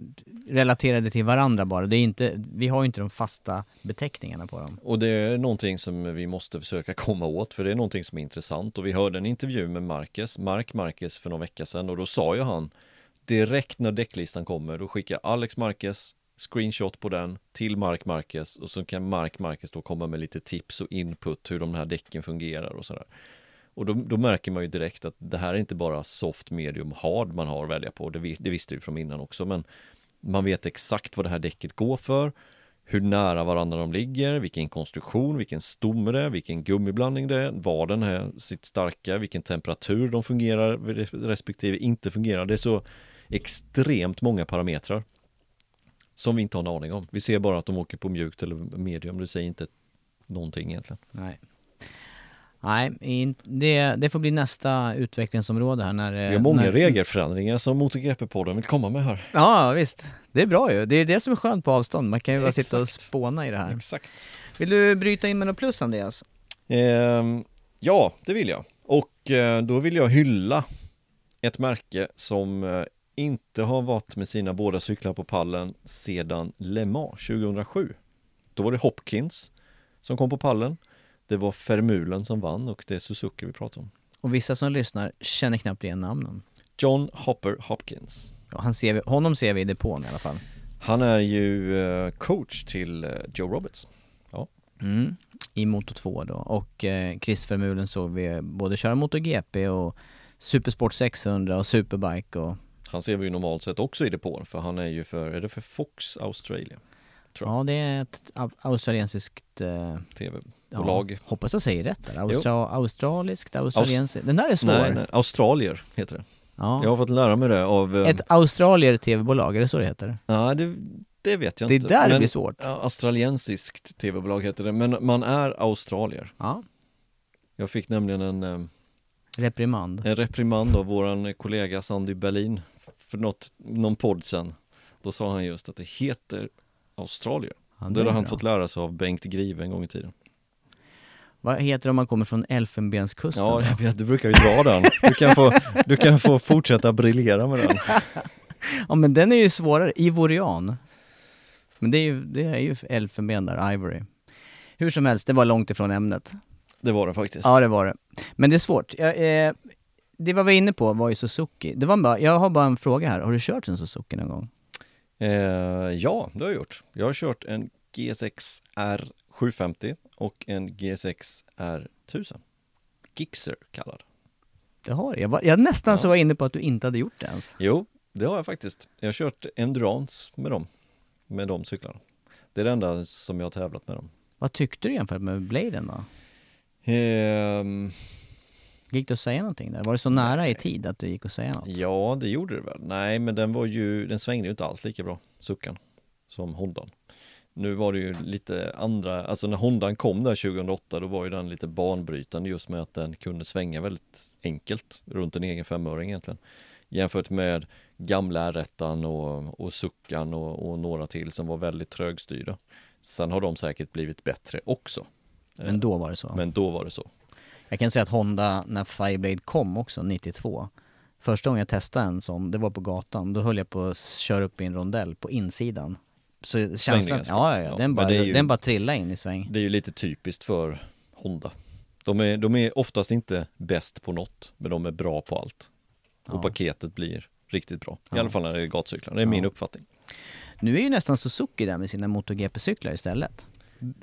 relaterade till varandra bara. Det är inte, vi har ju inte de fasta beteckningarna på dem. Och det är någonting som vi måste försöka komma åt, för det är någonting som är intressant. Och vi hörde en intervju med Marcus, Mark Marcus för någon vecka sedan och då sa ju han direkt när däcklistan kommer, då skickar Alex Marquez screenshot på den till Mark Marquez och så kan Mark Marquez då komma med lite tips och input hur de här däcken fungerar och sådär. Och då, då, märker man ju direkt att det här är inte bara soft, medium, hard man har att välja på. Det, det visste vi från innan också, men man vet exakt vad det här däcket går för, hur nära varandra de ligger, vilken konstruktion, vilken stomme det är, vilken gummiblandning det är, var den är sitt starka, vilken temperatur de fungerar respektive inte fungerar. Det är så extremt många parametrar som vi inte har en aning om. Vi ser bara att de åker på mjukt eller medium, det säger inte någonting egentligen. Nej. Nej, det, det får bli nästa utvecklingsområde här när... Vi har många när... regelförändringar som MotoGP-podden vill komma med här. Ja, visst. Det är bra ju. Det är det som är skönt på avstånd. Man kan ju bara Exakt. sitta och spåna i det här. Exakt. Vill du bryta in med något plus, Andreas? Eh, ja, det vill jag. Och eh, då vill jag hylla ett märke som eh, inte har varit med sina båda cyklar på pallen sedan Le Mans 2007. Då var det Hopkins som kom på pallen. Det var Fermulen som vann och det är Suzuki vi pratar om. Och vissa som lyssnar känner knappt igen namnen. John Hopper Hopkins. Ja, han ser vi, honom ser vi i depån i alla fall. Han är ju eh, coach till eh, Joe Roberts. Ja. Mm, I Moto 2 då. Och eh, Chris Vermulen såg vi både köra MotoGP och Supersport 600 och Superbike och Han ser vi ju normalt sett också i depån för han är ju för, är det för Fox Australia? Ja det är ett australiensiskt eh, TV bolag. Ja, hoppas jag säger rätt där. Austra australiskt, australiensiskt. Aus Den där är svår. Nej, nej, Australier heter det. Ja. Jag har fått lära mig det av... Um... Ett Australier TV-bolag, är det så det heter? Ja, det, det vet jag det inte. Det där men, blir svårt. Ja, australiensiskt TV-bolag heter det, men man är australier. Ja. Jag fick nämligen en... Um, reprimand. En reprimand av våran kollega Sandy Berlin för något, någon podd sen. Då sa han just att det heter Australier. Ja, det, det har han bra. fått lära sig av Bengt Grive en gång i tiden. Vad heter det om man kommer från Elfenbenskusten? Ja, jag vet, du brukar ju dra den. Du kan få, du kan få fortsätta briljera med den. [LAUGHS] ja, men den är ju svårare. Ivorian. Men det är ju, det är ju elfenben där, ivory. Hur som helst, det var långt ifrån ämnet. Det var det faktiskt. Ja, det var det. Men det är svårt. Jag, eh, det vad vi var inne på var ju Suzuki. Det var bara, jag har bara en fråga här. Har du kört en Suzuki någon gång? Eh, ja, det har jag gjort. Jag har kört en GSX R 750 och en GSX R1000. Gixxer kallad. Det har jag. Jag, jag nästan ja. så var inne på att du inte hade gjort det ens. Jo, det har jag faktiskt. Jag har kört endurance med dem, med de cyklarna. Det är det enda som jag har tävlat med dem. Vad tyckte du jämfört med Bladen då? Um, gick det att säga någonting där? Var det så nära i tid att du gick att säga något? Ja, det gjorde det väl. Nej, men den var ju, den svängde ju inte alls lika bra, suckan. som Hondan. Nu var det ju lite andra, alltså när Hondan kom där 2008 då var ju den lite banbrytande just med att den kunde svänga väldigt enkelt runt en egen femöring egentligen. Jämfört med gamla r och, och Suckan och, och några till som var väldigt trögstyrda. Sen har de säkert blivit bättre också. Men då var det så? Men då var det så. Jag kan säga att Honda, när Fireblade kom också, 92, första gången jag testade en sån, det var på gatan, då höll jag på att köra upp i en rondell på insidan. Så känslan, ja, ja, ja, den bara, ju, den bara trillade in i sväng. Det är ju lite typiskt för Honda. De är, de är oftast inte bäst på något, men de är bra på allt. Och ja. paketet blir riktigt bra. I alla fall när det är gatcyklar, det är min uppfattning. Nu är ju nästan Suzuki där med sina MotoGP-cyklar istället.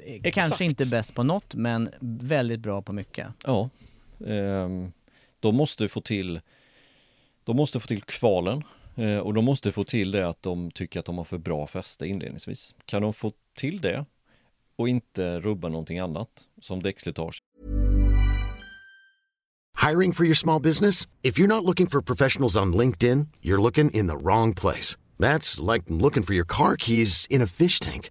Exakt. Kanske inte bäst på något, men väldigt bra på mycket. Ja. Ehm, de måste få till De måste få till kvalen eh, och de måste få till det att de tycker att de har för bra fäste inledningsvis. Kan de få till det och inte rubba någonting annat som däckslitage. Hiring for your small business? If you're not looking for professionals on LinkedIn, you're looking in the wrong place. That's like looking for your car keys in a fish tank.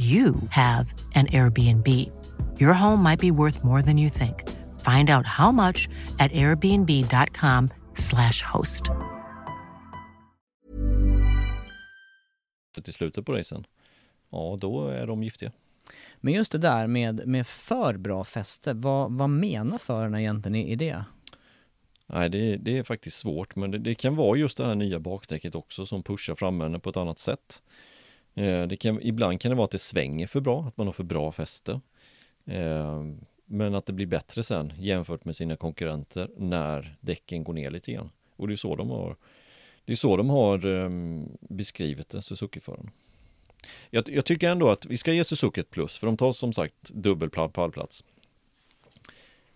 you have an Airbnb. Your home might be worth more than you think. Find out how much at airbnb.com slash host. Till slutet på racen, ja då är de giftiga. Men just det där med, med för bra fäste, vad, vad menar förarna egentligen i, i det? Nej, det, det, är faktiskt svårt, men det, det, kan vara just det här nya bakdäcket också som pushar fram på ett annat sätt. Eh, det kan, ibland kan det vara att det svänger för bra, att man har för bra fäste. Eh, men att det blir bättre sen jämfört med sina konkurrenter när däcken går ner lite grann. Och det är så de har Det är så de har ehm, beskrivit det, Suzuki-föraren. Jag, jag, tycker ändå att vi ska ge Suzuki ett plus, för de tar som sagt dubbel pallplats.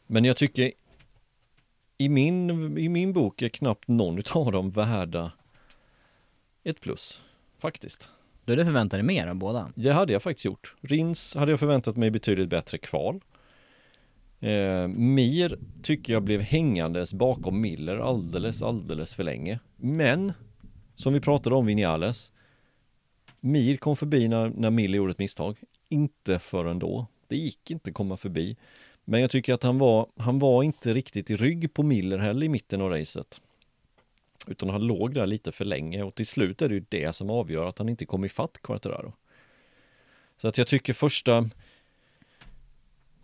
Men jag tycker i min, i min bok är knappt någon av dem värda ett plus, faktiskt. Du hade förväntat dig mer av båda? Det hade jag faktiskt gjort. Rins hade jag förväntat mig betydligt bättre kval. Eh, Mir tycker jag blev hängandes bakom Miller alldeles, alldeles för länge. Men, som vi pratade om Vinales, Mir kom förbi när, när Miller gjorde ett misstag. Inte förrän då. Det gick inte att komma förbi. Men jag tycker att han var, han var inte riktigt i rygg på Miller heller i mitten av racet. Utan han låg där lite för länge och till slut är det ju det som avgör att han inte kom ifatt Quartararo. Så att jag tycker första,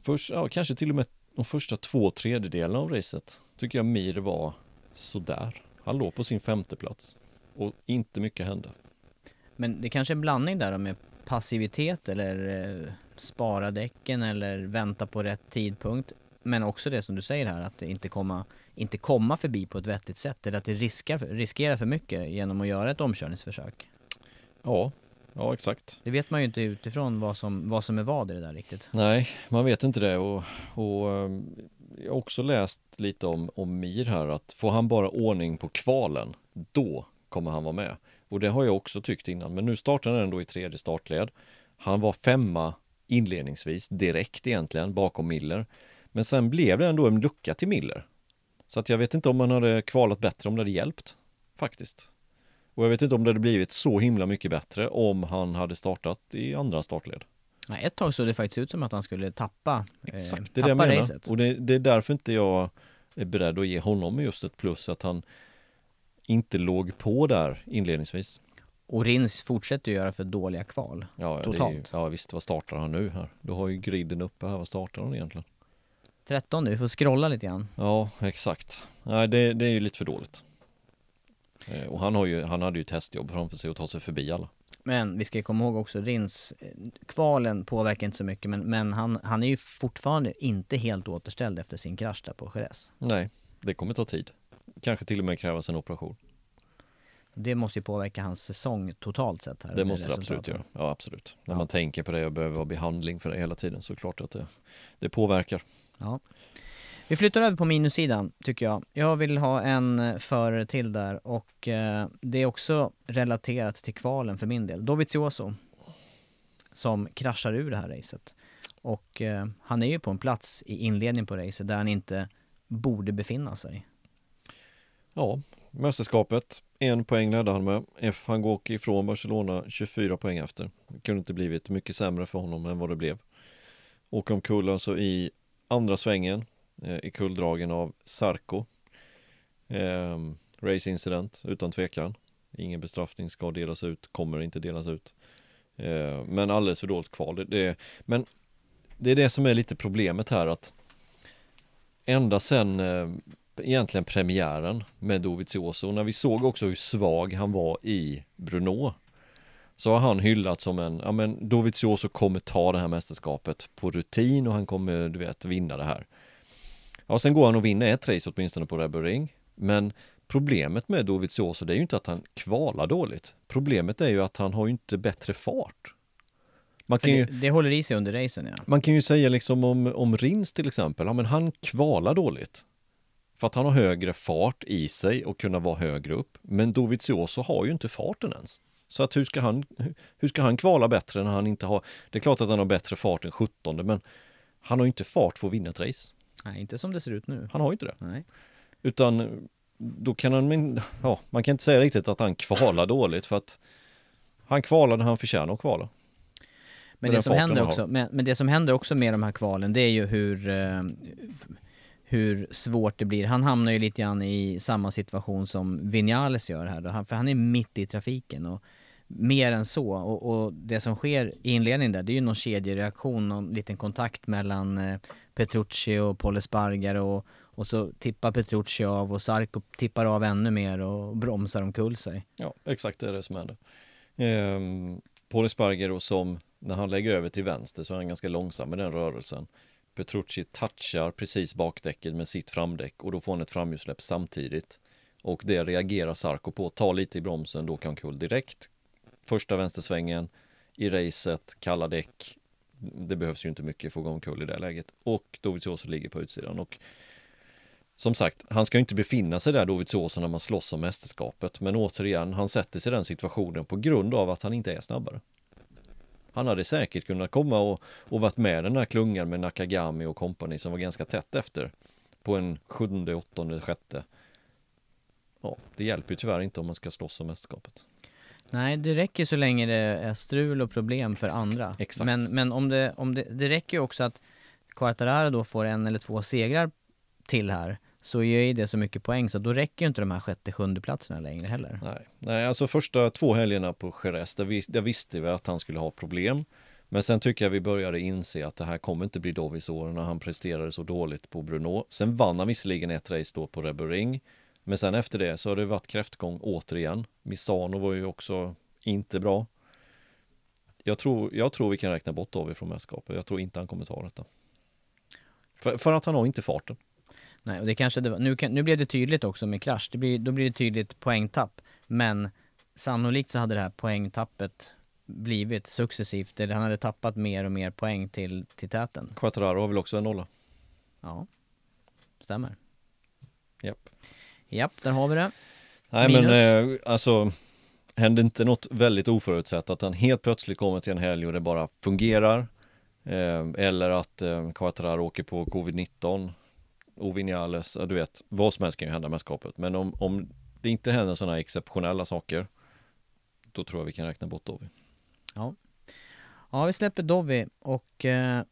först, ja, kanske till och med de första två tredjedelarna av racet tycker jag Mir var sådär. Han låg på sin femte plats och inte mycket hände. Men det kanske är en blandning där med passivitet eller eh, spara däcken eller vänta på rätt tidpunkt. Men också det som du säger här, att inte komma, inte komma förbi på ett vettigt sätt. Eller att det riskar, riskerar för mycket genom att göra ett omkörningsförsök. Ja, ja exakt. Det vet man ju inte utifrån vad som, vad som är vad i det där riktigt. Nej, man vet inte det och, och ehm, jag har också läst lite om, om Mir här att får han bara ordning på kvalen, då kommer han vara med. Och det har jag också tyckt innan, men nu startar han ändå i tredje startled. Han var femma inledningsvis, direkt egentligen, bakom Miller. Men sen blev det ändå en lucka till Miller. Så att jag vet inte om man hade kvalat bättre om det hade hjälpt. Faktiskt. Och jag vet inte om det hade blivit så himla mycket bättre om han hade startat i andra startled. Ja, ett tag såg det faktiskt ut som att han skulle tappa, Exakt, eh, det är det jag tappa menar. racet. Och det, det är därför inte jag är beredd att ge honom just ett plus att han inte låg på där inledningsvis. Och Rins fortsätter ju göra för dåliga kval. Ja, är, ju- Totalt. ja visst, vad startar han nu här? Du har ju griden uppe här, vad startar han egentligen? 13 vi får scrolla lite grann. Ja, exakt. Nej, det, det är ju lite för dåligt. Eh, Och han, har ju, han hade ju testjobb framför sig att ta sig förbi alla. Men vi ska ju komma ihåg också, Rins, eh, kvalen påverkar inte så mycket men, men han, han är ju fortfarande inte helt återställd efter sin krasch där på Jerez. Nej, det kommer ta tid. Kanske till och med krävas en operation. Det måste ju påverka hans säsong totalt sett här. Det måste det absolut göra. Ja, absolut. När Ja. man tänker på det och behöver ha behandling för det hela tiden så är det klart att det, det påverkar. Ja. Vi flyttar över på minussidan tycker jag. Jag vill ha en för förare till där och eh, det är också relaterat till kvalen för min del. Dovizioso som kraschar ur det här racet. Och eh, han är ju på en plats i inledningen på racet där han inte borde befinna sig. Ja, mästerskapet, en poäng ledde han med. F han går ifrån Barcelona 24 poäng efter. Det kunde inte blivit mycket sämre för honom än vad det blev. Åker omkull alltså i andra svängen eh, i kulldragen av Sarko. Eh, race incident utan tvekan. Ingen bestraffning ska delas ut, kommer inte delas ut. Eh, men alldeles för dåligt kval. Det, det, men det är det som är lite problemet här att ända sen eh, egentligen premiären med Dovizioso, när vi såg också hur svag han var i Bruno så har han hyllat som en, ja men Dovizioso kommer ta det här mästerskapet på rutin och han kommer, du vet, vinna det här. Ja, sen går han och vinner ett race åtminstone på Red Bull Ring, men problemet med Dovizioso det är ju inte att han kvalar dåligt. Problemet är ju att han har ju inte bättre fart. Man kan ju, det, det håller i sig under racen ja. man kan ju säga liksom om, om Rins till exempel, ja men han kvalar dåligt. För att han har högre fart i sig och kunna vara högre upp. Men Dovizioso har ju inte farten ens. Så att hur ska han, hur ska han kvala bättre när han inte har, det är klart att han har bättre fart än 17 men han har ju inte fart för att vinna ett race. Nej, inte som det ser ut nu. Han har ju inte det. Nej. Utan då kan han, ja, man kan inte säga riktigt att han kvalar dåligt för att han kvalar när han förtjänar att kvala. Men det, som händer också, men, men det som händer också med de här kvalen, det är ju hur, eh, hur svårt det blir. Han hamnar ju lite grann i samma situation som Vinales gör här då, för han är mitt i trafiken och mer än så. Och, och det som sker i inledningen där, det är ju någon kedjereaktion, någon liten kontakt mellan eh, Petrucci och Paul Espargaro och, och så tippar Petrucci av och Sarko tippar av ännu mer och bromsar omkull sig. Ja, exakt det är det som händer. Ehm, Paul Espargaro som, när han lägger över till vänster så är han ganska långsam med den rörelsen. Petrucci touchar precis bakdäcket med sitt framdäck och då får han ett framhjulssläpp samtidigt. Och det reagerar Sarko på, tar lite i bromsen, då kan kull direkt. Första vänstersvängen i racet, kalla däck. Det behövs ju inte mycket för att gå omkull i det läget. Och Dovizioso ligger på utsidan. Och som sagt, han ska ju inte befinna sig där Dovizioso när man slåss om mästerskapet. Men återigen, han sätter sig i den situationen på grund av att han inte är snabbare. Han hade säkert kunnat komma och, och varit med den här klungan med Nakagami och kompani som var ganska tätt efter. På en sjunde, åttonde, sjätte. Ja, det hjälper ju tyvärr inte om man ska slåss om mästerskapet. Nej, det räcker så länge det är strul och problem för Exakt, andra. exakt. Men, men om det, om det, det räcker ju också att Quartararo då får en eller två segrar till här, så ger ju det så mycket poäng så då räcker ju inte de här sjätte, sjunde platserna längre heller. Nej, nej alltså första två helgerna på Jerez, där, vis, där visste vi att han skulle ha problem. Men sen tycker jag vi började inse att det här kommer inte bli Dovis år när han presterade så dåligt på Bruno. Sen vann han visserligen ett race då på Red Bull Ring. Men sen efter det så har det varit kräftgång återigen. Misano var ju också inte bra. Jag tror, jag tror vi kan räkna bort Dovi från mästerskapet. Jag tror inte han kommer ta detta. För, för att han har inte farten. Nej, och det kanske det var, nu, kan, nu blev det tydligt också med krasch, det blir, då blir det tydligt poängtapp. Men sannolikt så hade det här poängtappet blivit successivt, eller han hade tappat mer och mer poäng till, till täten. Quattararo har väl också en nolla. Ja, stämmer. Japp. Japp, där har vi det. Nej Minus. men eh, alltså Hände inte något väldigt oförutsett att han helt plötsligt kommer till en helg och det bara fungerar eh, Eller att eh, Quattararo åker på covid-19 och Vinales, ja, du vet, vad som helst kan ju hända med skapet. Men om, om det inte händer sådana exceptionella saker, då tror jag vi kan räkna bort Dovi. Ja. Ja, vi släpper Dovi och eh,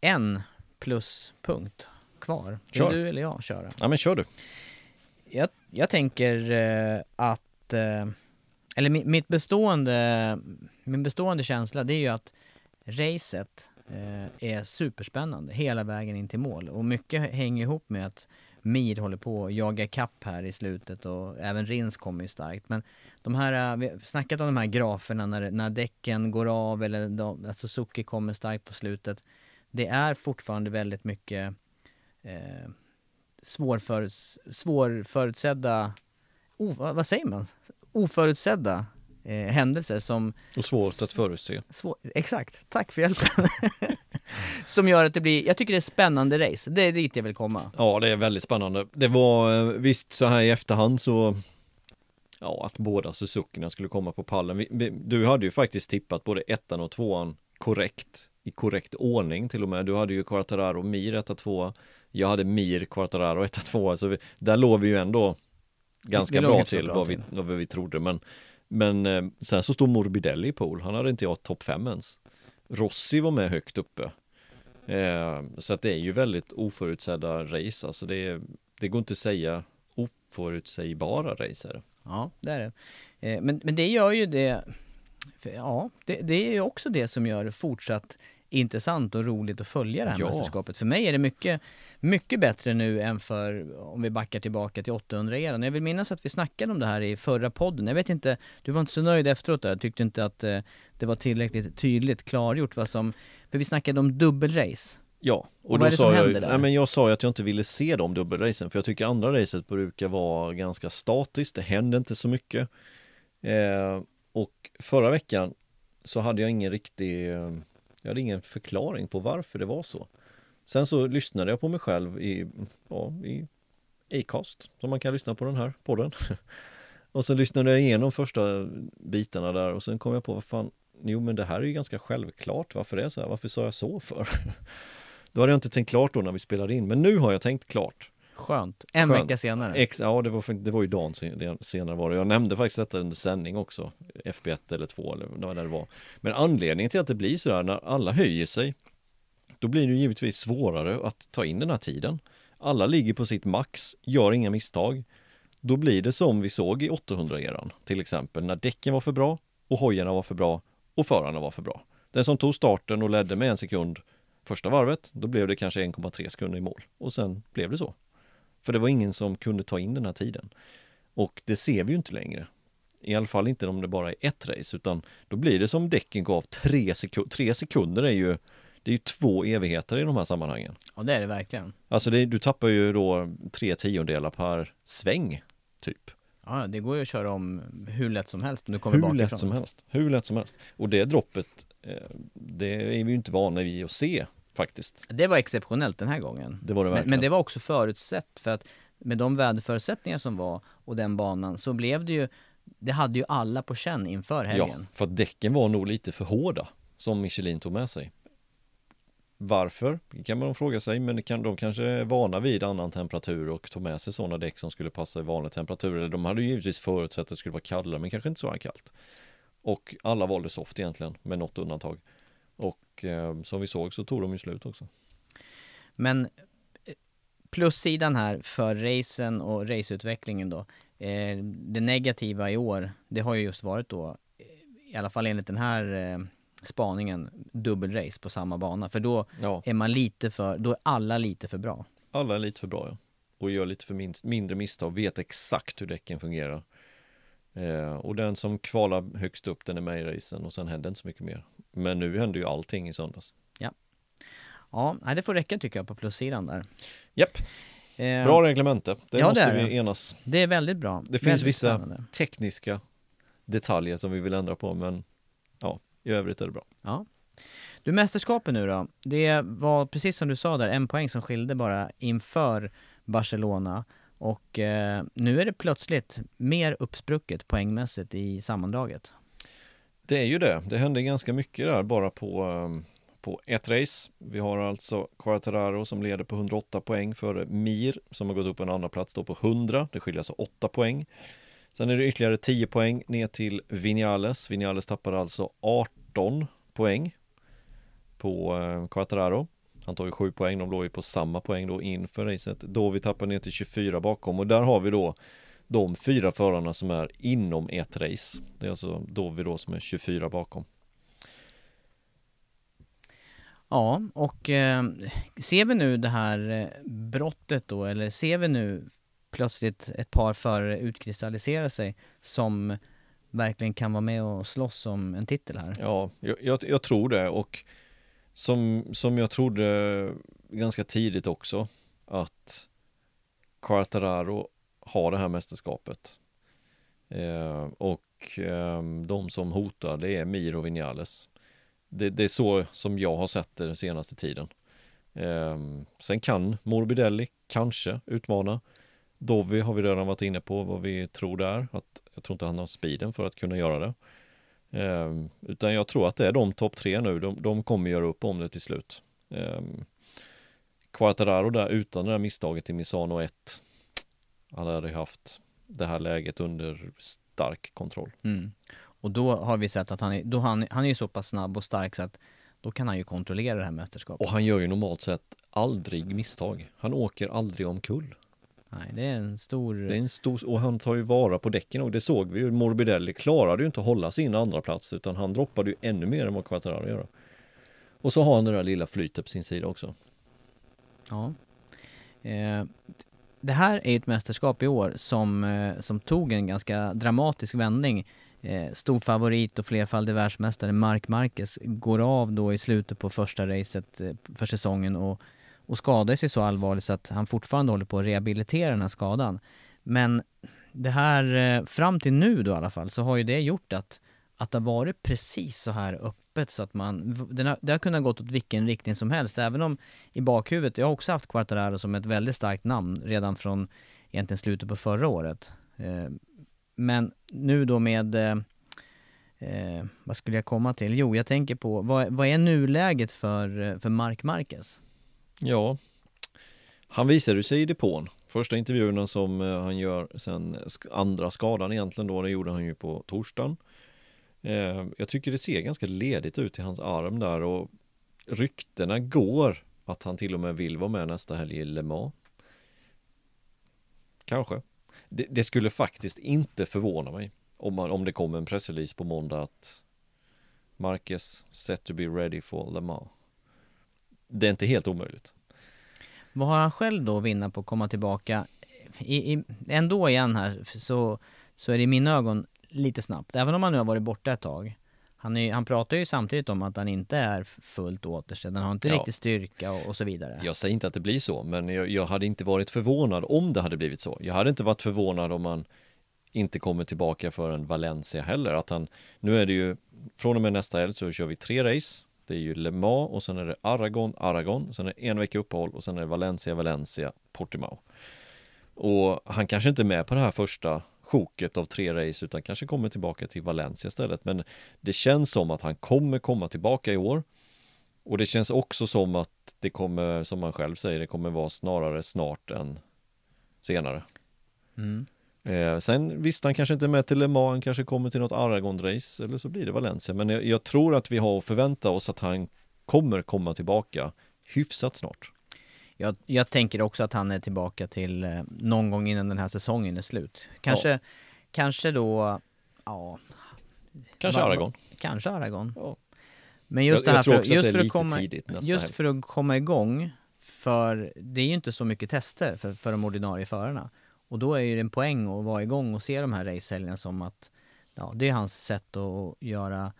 en pluspunkt kvar. Vill Kör. du eller jag köra? Ja men kör du. Jag, jag tänker eh, att, eh, eller mi- mitt bestående, min bestående känsla det är ju att racet eh, är superspännande hela vägen in till mål och mycket hänger ihop med att Mir håller på att jaga kapp här i slutet och även Rins kommer ju starkt. Men de här, eh, vi har snackat om de här graferna när, när däcken går av eller de, att Suzuki kommer starkt på slutet. Det är fortfarande väldigt mycket eh, svårföruts, svårförutsedda, o, vad säger man? Oförutsedda eh, händelser som Och svårt att förutse. Svår, exakt, tack för hjälpen. [LAUGHS] som gör att det blir, jag tycker det är spännande race, det är dit jag vill komma. Ja, det är väldigt spännande. Det var eh, visst så här i efterhand så Ja, att båda Suzukierna skulle komma på pallen. Vi, vi, du hade ju faktiskt tippat både ettan och tvåan korrekt, i korrekt ordning till och med. Du hade ju Quartararo Mir etta tvåa. Jag hade Mir Quartararo etta tvåa, så vi, där låg vi ju ändå ganska Vi bra till bra vad vi, vad vi trodde. Men, men eh, sen så stod Morbidelli i pool. Han hade inte jag topp fem ens. Rossi var med högt uppe. Eh, så att det är ju väldigt oförutsedda race, alltså det, är- det går inte att säga oförutsägbara race är det. Ja, det är det. Eh, men, men det gör ju det, för, ja, det, det är ju också det som gör fortsatt intressant och roligt att följa det här Ja. mästerskapet. För mig är det mycket, mycket bättre nu än för, om vi backar tillbaka till 800-eran. Jag vill minnas att vi snackade om det här i förra podden. Jag vet inte, du var inte så nöjd efteråt där, tyckte inte att eh, det var tillräckligt tydligt klargjort vad som, för vi snackade om dubbelrace. Ja, och, då sa jag, nej men jag sa ju att jag inte ville se de dubbelracen för jag tycker andra racet brukar vara ganska statiskt, det händer inte så mycket. Eh, och förra veckan så hade jag ingen riktig, eh, jag hade ingen förklaring på varför det var så. Sen så lyssnade jag på mig själv i, ja, i Acast, som man kan lyssna på den här podden. [LAUGHS] och så lyssnade jag igenom första bitarna där och sen kom jag på, vad fan, jo men det här är ju ganska självklart varför det är så här, varför sa jag så för? [LAUGHS] Då hade jag inte tänkt klart då när vi spelade in, men nu har jag tänkt klart. Skönt. En Skönt. vecka senare. Ex, ja, det var, det var ju dagen sen- senare var det. Jag nämnde faktiskt detta under sändning också. FB1 eller 2 eller vad det var. Men anledningen till att det blir sådär när alla höjer sig, då blir det givetvis svårare att ta in den här tiden. Alla ligger på sitt max, gör inga misstag. Då blir det som vi såg i 800-eran, till exempel, när däcken var för bra och hojarna var för bra och förarna var för bra. Den som tog starten och ledde med en sekund första varvet, då blev det kanske 1,3 sekunder i mål. Och sen blev det så. För det var ingen som kunde ta in den här tiden. Och det ser vi ju inte längre. I alla fall inte om det bara är ett race, utan då blir det som däcken gav tre, sekund tre sekunder är ju det är ju två evigheter i de här sammanhangen. Ja det är det verkligen. Alltså det, du tappar ju då tre tiondelar per sväng, typ. Ja, det går ju att köra om hur lätt som helst om du kommer Hur bakifrån. lätt som helst. Hur lätt som helst. Och det droppet, eh, det är vi ju inte vana vid att se faktiskt. Det var exceptionellt den här gången. Det var det Men, verkligen. men det var också förutsett för att med de väderförutsättningar som var och den banan så blev det ju, det hade ju alla på känn inför Ja, helgen. för att däcken var nog lite för hårda som Michelin tog med sig. Varför? Det kan man fråga sig, men kan, de kanske är vana vid annan temperatur och tog med sig sådana däck som skulle passa i vanlig temperatur. Eller de hade ju givetvis förutsett att det skulle vara kallare, men kanske inte så här kallt. Och alla valde soft egentligen, med något undantag. Och eh, som vi såg så tog de ju slut också. Men eh, plussidan här för racen och raceutvecklingen då. Eh, det negativa i år, det har ju just varit då, eh, i alla fall enligt den här eh, spaningen, dubbelrace på samma bana. För då Ja, är man lite för, då är alla lite för bra. alla är lite för bra ja. Och gör lite för minst, mindre misstag, vet exakt hur däcken fungerar. Eh, och den som kvalar högst upp den är med i racen och sen händer inte så mycket mer. Men nu händer ju allting i söndags. Ja, nej, det får räcka tycker jag på plussidan där. Japp, Eh, bra reglemente. Det Ja, det måste är vi det. enas. Det är väldigt bra. Det finns väldigt vissa spännande. tekniska detaljer som vi vill ändra på men ja, i övrigt är det bra. Ja. Du, mästerskapet nu då. Det var precis som du sa där, en poäng som skilde bara inför Barcelona. Och eh, nu är det plötsligt mer uppsprucket poängmässigt i sammandraget. Det är ju det. Det hände ganska mycket där bara på, ehm, på ett race. Vi har alltså Quartararo som leder på 108 poäng före Mir som har gått upp på en andra plats då på 100. Det skiljer alltså 8 poäng. Sen är det ytterligare 10 poäng ner till Vinales. Vinales tappar alltså 18 poäng på ehm, Quartararo. Quattararo. Han tar ju 7 poäng, de låg ju på samma poäng då inför racet. Då vi tappar ner till 24 bakom och där har vi då de fyra förarna som är inom ett race. Det är alltså då vi då som är 24 bakom. Ja, och eh, ser vi nu det här eh, brottet då, eller ser vi nu plötsligt ett par förare utkristallisera sig som verkligen kan vara med och slåss om en titel här? Ja, jag, jag, jag tror det och som, som jag trodde ganska tidigt också att Quartararo ha det här mästerskapet. Eh, och eh, de som hotar det är Miro och Vinales. Det, det, är så som jag har sett det den senaste tiden. Eh, sen kan Morbidelli kanske utmana. Dovi har vi redan varit inne på vad vi tror där. Att jag tror inte han har speeden för att kunna göra det. Eh, utan jag tror att det är de topp tre nu. De, de kommer göra upp om det till slut. Eh, Quartararo där utan det där misstaget i Misano 1. Han hade haft det här läget under stark kontroll. Mm. Och då har vi sett att han är, då han, han är ju så pass snabb och stark så att då kan han ju kontrollera det här mästerskapet. Och han gör ju normalt sett aldrig misstag. Han åker aldrig omkull. Nej, det är en stor... Det är en stor, och han tar ju vara på däcken och det såg vi ju. Morbidelli klarade ju inte att hålla sin andra plats utan han droppade ju ännu mer än vad Quattararo gör. Och så har han det där lilla flytet på sin sida också. Ja. Eh, det här är ett mästerskap i år som, eh, som tog en ganska dramatisk vändning. Eh, stor favorit och flerfaldig världsmästare Mark Marquez går av då i slutet på första racet eh, för säsongen och, och skadar sig så allvarligt så att han fortfarande håller på att rehabilitera den här skadan. Men det här, eh, fram till nu då i alla fall, så har ju det gjort att, att det har varit precis så här öppet så att man, det har, det har kunnat gått åt vilken riktning som helst, även om i bakhuvudet, jag har också haft Quartararo som ett väldigt starkt namn redan från egentligen slutet på förra året. Eh, men nu då med, eh, eh vad skulle jag komma till? Jo, jag tänker på, vad, vad är nuläget för, för Mark Marquez? Ja, han visade sig i depån. Första intervjuerna som eh, han gör sen andra skadan egentligen då, det gjorde han ju på torsdagen. Eh, jag tycker det ser ganska ledigt ut i hans arm där och ryktena går att han till och med vill vara med nästa helg i Le Mans. Kanske det, det, skulle faktiskt inte förvåna mig om, man, om det kommer en pressrelease på måndag att Marcus set to be ready for Le Mans. Det är inte helt omöjligt. Vad har han själv då att vinna på att komma tillbaka? I, i, ändå igen här så, så är det i mina ögon lite snabbt. Även om han nu har varit borta ett tag han, är, han pratar ju samtidigt om att han inte är fullt återställd, han har inte ja. riktigt styrka och, och, så vidare. Jag säger inte att det blir så, men jag, jag, hade inte varit förvånad om det hade blivit så. Jag hade inte varit förvånad om han inte kommer tillbaka för en Valencia heller. Att han, nu är det ju, från och med nästa helg så kör vi tre race. Det är ju Le Mans och sen är det Aragon, Aragon, sen är det en vecka uppehåll och sen är det Valencia, Valencia, Portimao. Och han kanske inte är med på det här första sjoket av tre race utan kanske kommer tillbaka till Valencia istället. Men det känns som att han kommer komma tillbaka i år. Och det känns också som att det kommer, som han själv säger, det kommer vara snarare snart än senare. Mm. Eh, sen visst, han kanske inte är med till Le Mans, han kanske kommer till något Aragon-race eller så blir det Valencia. Men jag, jag tror att vi har att förvänta oss att han kommer komma tillbaka hyfsat snart. Jag, jag tänker också att han är tillbaka till eh, någon gång innan den här säsongen är slut. Kanske, ja. kanske då, ja. Kanske var, Aragon. Kanske Aragon. Ja. Men just jag, det här för, just, för att komma, just för att komma igång, för det är ju inte så mycket tester för, för de ordinarie förarna. Och då är ju det en poäng att vara igång och se de här racehelgerna som att, ja, det är hans sätt att göra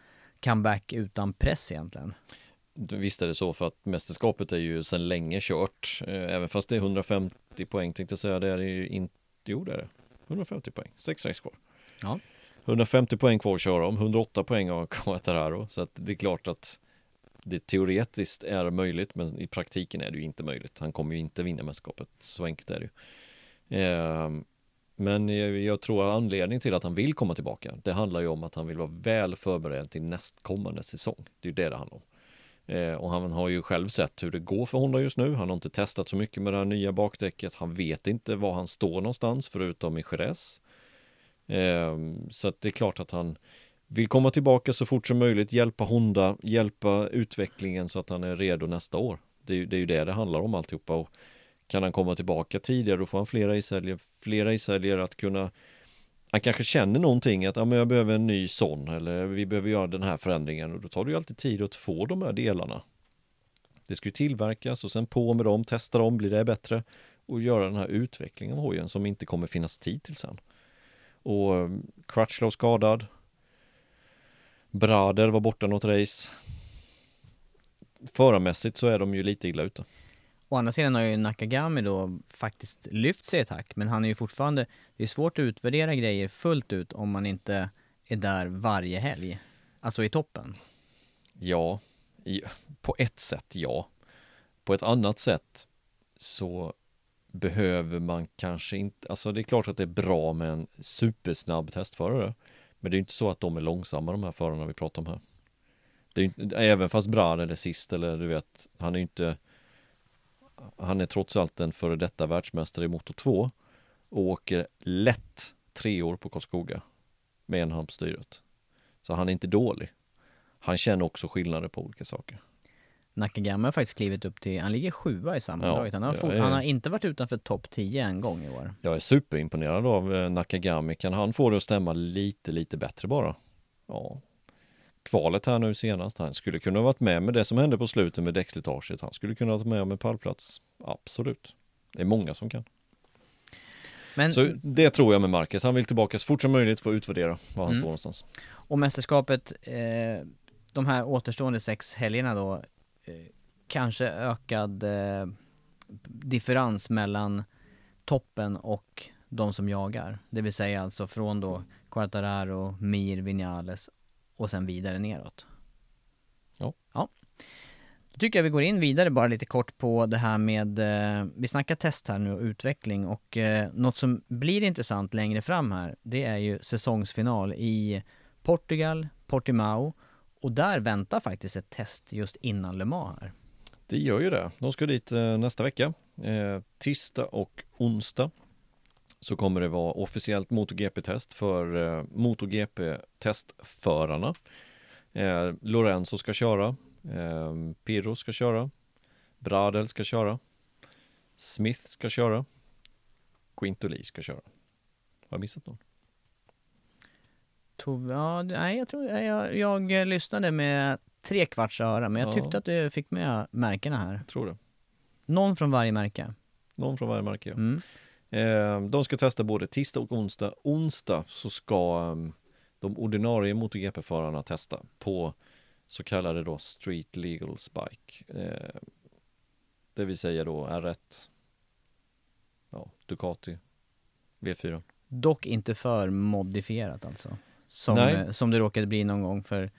comeback utan press egentligen. Visst är det så för att mästerskapet är ju sedan länge kört. Eh, även fast det är 150 poäng tänkte jag säga. Det är det ju inte. Jo det är det. 150 poäng. Sex race kvar. Ja. 150 poäng kvar att köra om. 108 poäng har [LAUGHS] Quattararo. Så att det är klart att det teoretiskt är möjligt. Men i praktiken är det ju inte möjligt. Han kommer ju inte vinna mästerskapet. Så enkelt är det ju. Eh, men jag tror anledningen till att han vill komma tillbaka. Det handlar ju om att han vill vara väl förberedd till nästkommande säsong. Det är ju det det handlar om. Eh, och han har ju själv sett hur det går för Honda just nu. Han har inte testat så mycket med det här nya bakdäcket. Han vet inte var han står någonstans förutom i Jerez. Ehm, så att det är klart att han vill komma tillbaka så fort som möjligt, hjälpa Honda, hjälpa utvecklingen så att han är redo nästa år. Det är, det är ju det det handlar om alltihopa och kan han komma tillbaka tidigare då får han flera isäljer, flera isäljer att kunna han kanske känner någonting att ja, men jag behöver en ny sån eller vi behöver göra den här förändringen och då tar det ju alltid tid att få de här delarna. Det ska ju tillverkas och sen på med dem, testa dem, blir det bättre och göra den här utvecklingen av hojen som inte kommer finnas tid till sen. Och eh, Crutchlow skadad. Brader var borta något race. Förarmässigt så är de ju lite illa ute. Å andra sidan har ju Nakagami då faktiskt lyft sig ett hack, men han är ju fortfarande, det är svårt att utvärdera grejer fullt ut om man inte är där varje helg. Alltså i toppen. Ja, på ett sätt ja. På ett annat sätt så behöver man kanske inte, alltså det är klart att det är bra med en supersnabb testförare. Men det är inte så att de är långsamma de här förarna vi pratar om här. Det är inte, även fast Brad är sist eller du vet, han är inte han är trots allt en före detta världsmästare i motor 2 och åker lätt tre år på Karlskoga med en hand på styret. Så han är inte dålig. Han känner också skillnader på olika saker. Nakagami har faktiskt klivit upp till, han ligger sjua i sammandraget. Ja, han, har är... han har inte varit utanför topp 10 en gång i år. Jag är superimponerad av eh, Nakagami. Kan han få det att stämma lite, lite bättre bara? Ja, kvalet här nu senast. Han skulle kunna varit med med det som hände på slutet med däckslitaget. Han skulle kunna varit med om en pallplats. Absolut. Det är många som kan. Men, så det tror jag med Marcus. Han vill tillbaka så fort som möjligt få utvärdera var han mm. står någonstans. Och mästerskapet, eh, de här återstående sex helgerna då, eh, kanske ökad eh, differens mellan toppen och de som jagar. Det vill säga alltså från då Quartararo, Mir, Vinales och sen vidare neråt. Ja. Ja. Då tycker jag vi går in vidare bara lite kort på det här med, eh, vi snackar test här nu och utveckling och eh, något som blir intressant längre fram här, det är ju säsongsfinal i Portugal, Portimao och där väntar faktiskt ett test just innan Le Mans här. Det gör ju det. De ska dit eh, nästa vecka, eh, tisdag och onsdag så kommer det vara officiellt MotoGP-test för eh, MotoGP-testförarna. Eh, Lorenzo ska köra, eh, Pirro ska köra, Bradel ska köra, Smith ska köra, Quintoli ska köra. Har jag missat någon? Tove, ja, nej, jag tror jag, jag, lyssnade med tre kvarts öra, men jag ja. tyckte att du fick med märkena här. Jag tror det. Någon från varje märke. Någon från varje märke, ja. Mm. Eh, de ska testa både tisdag och onsdag. Onsdag så ska ehm, de ordinarie MotoGP-förarna testa på så kallade då Street Legal Spike. Eh, det vill säga då R1, ja, Ducati, V4. Dock inte för modifierat alltså? Som, Nej. som det råkade bli någon gång för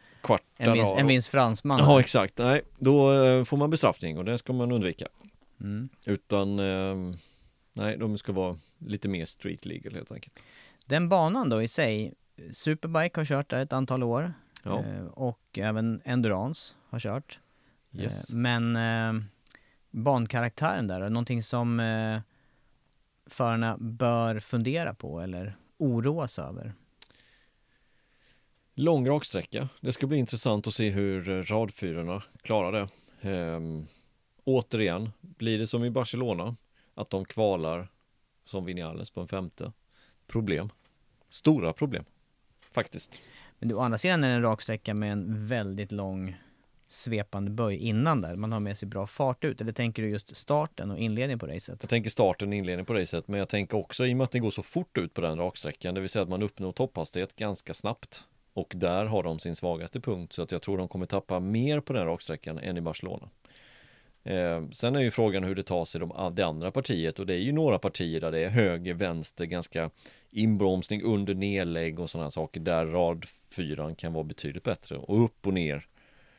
en vinst, en vinst fransman. Ja exakt, nej då eh, får man bestraffning och det ska man undvika. Mm. Utan eh, Nej, de ska vara lite mer street legal helt enkelt. Den banan då i sig, Superbike har kört där ett antal år. Ja. Eh, och även Endurance har kört. Eh, yes. Men eh, bankaraktären där, någonting som förarna bör fundera på eller oroas över? Lång raksträcka. Det ska bli intressant att se hur radfyrorna klarar det. Ehm, återigen, blir det som i Barcelona att de kvalar som Vinales på en femte. Problem. Stora problem. Faktiskt. Men å andra sidan är det en raksträcka med en väldigt lång svepande böj innan där. Man har med sig bra fart ut. Eller tänker du just starten och inledningen på racet? Jag tänker starten och inledningen på racet. Men jag tänker också i och med att det går så fort ut på den raksträckan. Det vill säga att man uppnår topphastighet ganska snabbt. Och där har de sin svagaste punkt. Så att jag tror de kommer tappa mer på den raksträckan än i Barcelona. Eh, sen är ju frågan hur det tar sig de, det andra partiet och det är ju några partier där det är höger, vänster, ganska inbromsning under nedlägg och sådana saker där rad fyran kan vara betydligt bättre och upp och ner.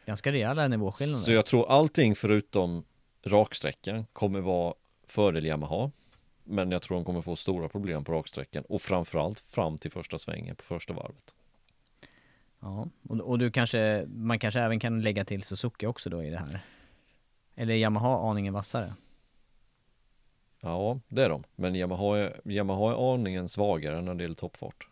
Ganska rejäla nivåskillnader. Så jag tror allting förutom raksträckan kommer vara fördel Yamaha. Men jag tror de kommer få stora problem på raksträckan och framförallt fram till första svängen på första varvet. Ja, och, och du kanske, man kanske även kan lägga till Suzuki också då i det här? Eller är Yamaha aningen vassare? Ja, det är de. Men Yamaha är, Yamaha är aningen svagare när det gäller toppfart.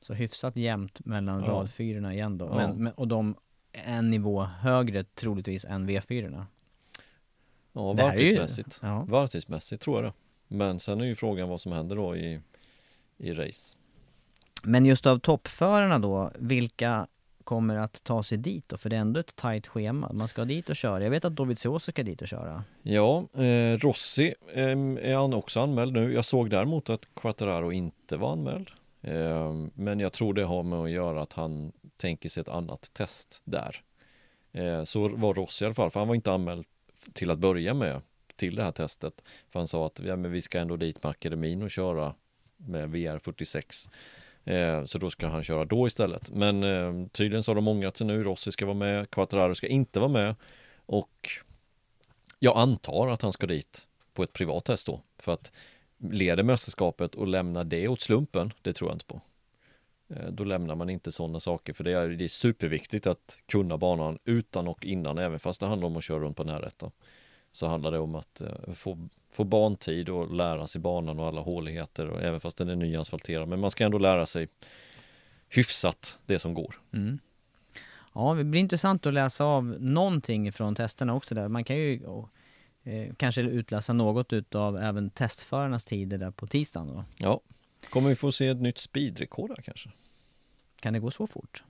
Så hyfsat jämnt mellan Ja. radfyrorna igen då. Ja. Men, men, och de är en nivå högre troligtvis än V4orna. Ja, är ju- varvtidsmässigt. ja. Varvtidsmässigt tror jag det. Men sen är ju frågan vad som händer då i, i race. Men just av toppförarna då, vilka kommer att ta sig dit då? För det är ändå ett tajt schema. Man ska dit och köra. Jag vet att Dovizioso ska dit och köra. Ja, eh, Rossi eh, är han också anmäld nu. Jag såg däremot att Quattararo inte var anmäld. Eh, men jag tror det har med att göra att han tänker sig ett annat test där. Eh, så var Rossi i alla fall, för han var inte anmäld till att börja med till det här testet. För han sa att ja, men vi ska ändå dit med akademin och köra med VR46. Eh, så då ska han köra då istället. Men eh, tydligen så har de ångrat sig nu. Rossi ska vara med, Quattararo ska inte vara med. Och jag antar att han ska dit på ett privat test då. För att leder mästerskapet och lämna det åt slumpen, det tror jag inte på. Eh, Då lämnar man inte sådana saker för det är, det är superviktigt att kunna banan utan och innan även fast det handlar om att köra runt på närrätta. Så handlar det om att eh, få, få bantid och lära sig banan och alla håligheter och även fast den är nyasfalterad. Men man ska ändå lära sig hyfsat det som går. Mm. Ja, det blir intressant att läsa av någonting från testerna också där. Man kan ju eh, kanske utläsa något utav även testförarnas tider där på tisdagen då. Ja, kommer vi få se ett nytt speedrekord här kanske? Kan det gå så fort?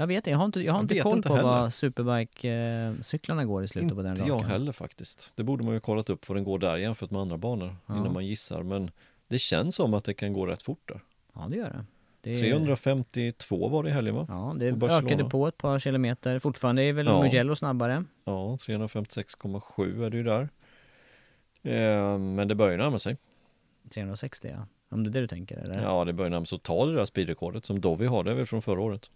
Jag vet inte, jag har inte, jag har Jag inte koll inte på heller. vad Superbike-cyklarna går i slutet på den Inte jag rakan. heller faktiskt. Det borde man ju kollat upp vad den går där jämfört med andra banor Ja. innan man gissar. Men det känns som att det kan gå rätt fort där. Ja, det gör det. det är- 352 var det i helgen va? Ja, det ökade på ett par kilometer. Fortfarande är väl Ja. Mugello snabbare. Ja, 356,7 är det ju där. Eh, men det börjar närma sig. 360 ja. Om det är det du tänker eller? Ja, det börjar närma sig att ta det där speedrekordet som Dovi har. Det är väl från förra året.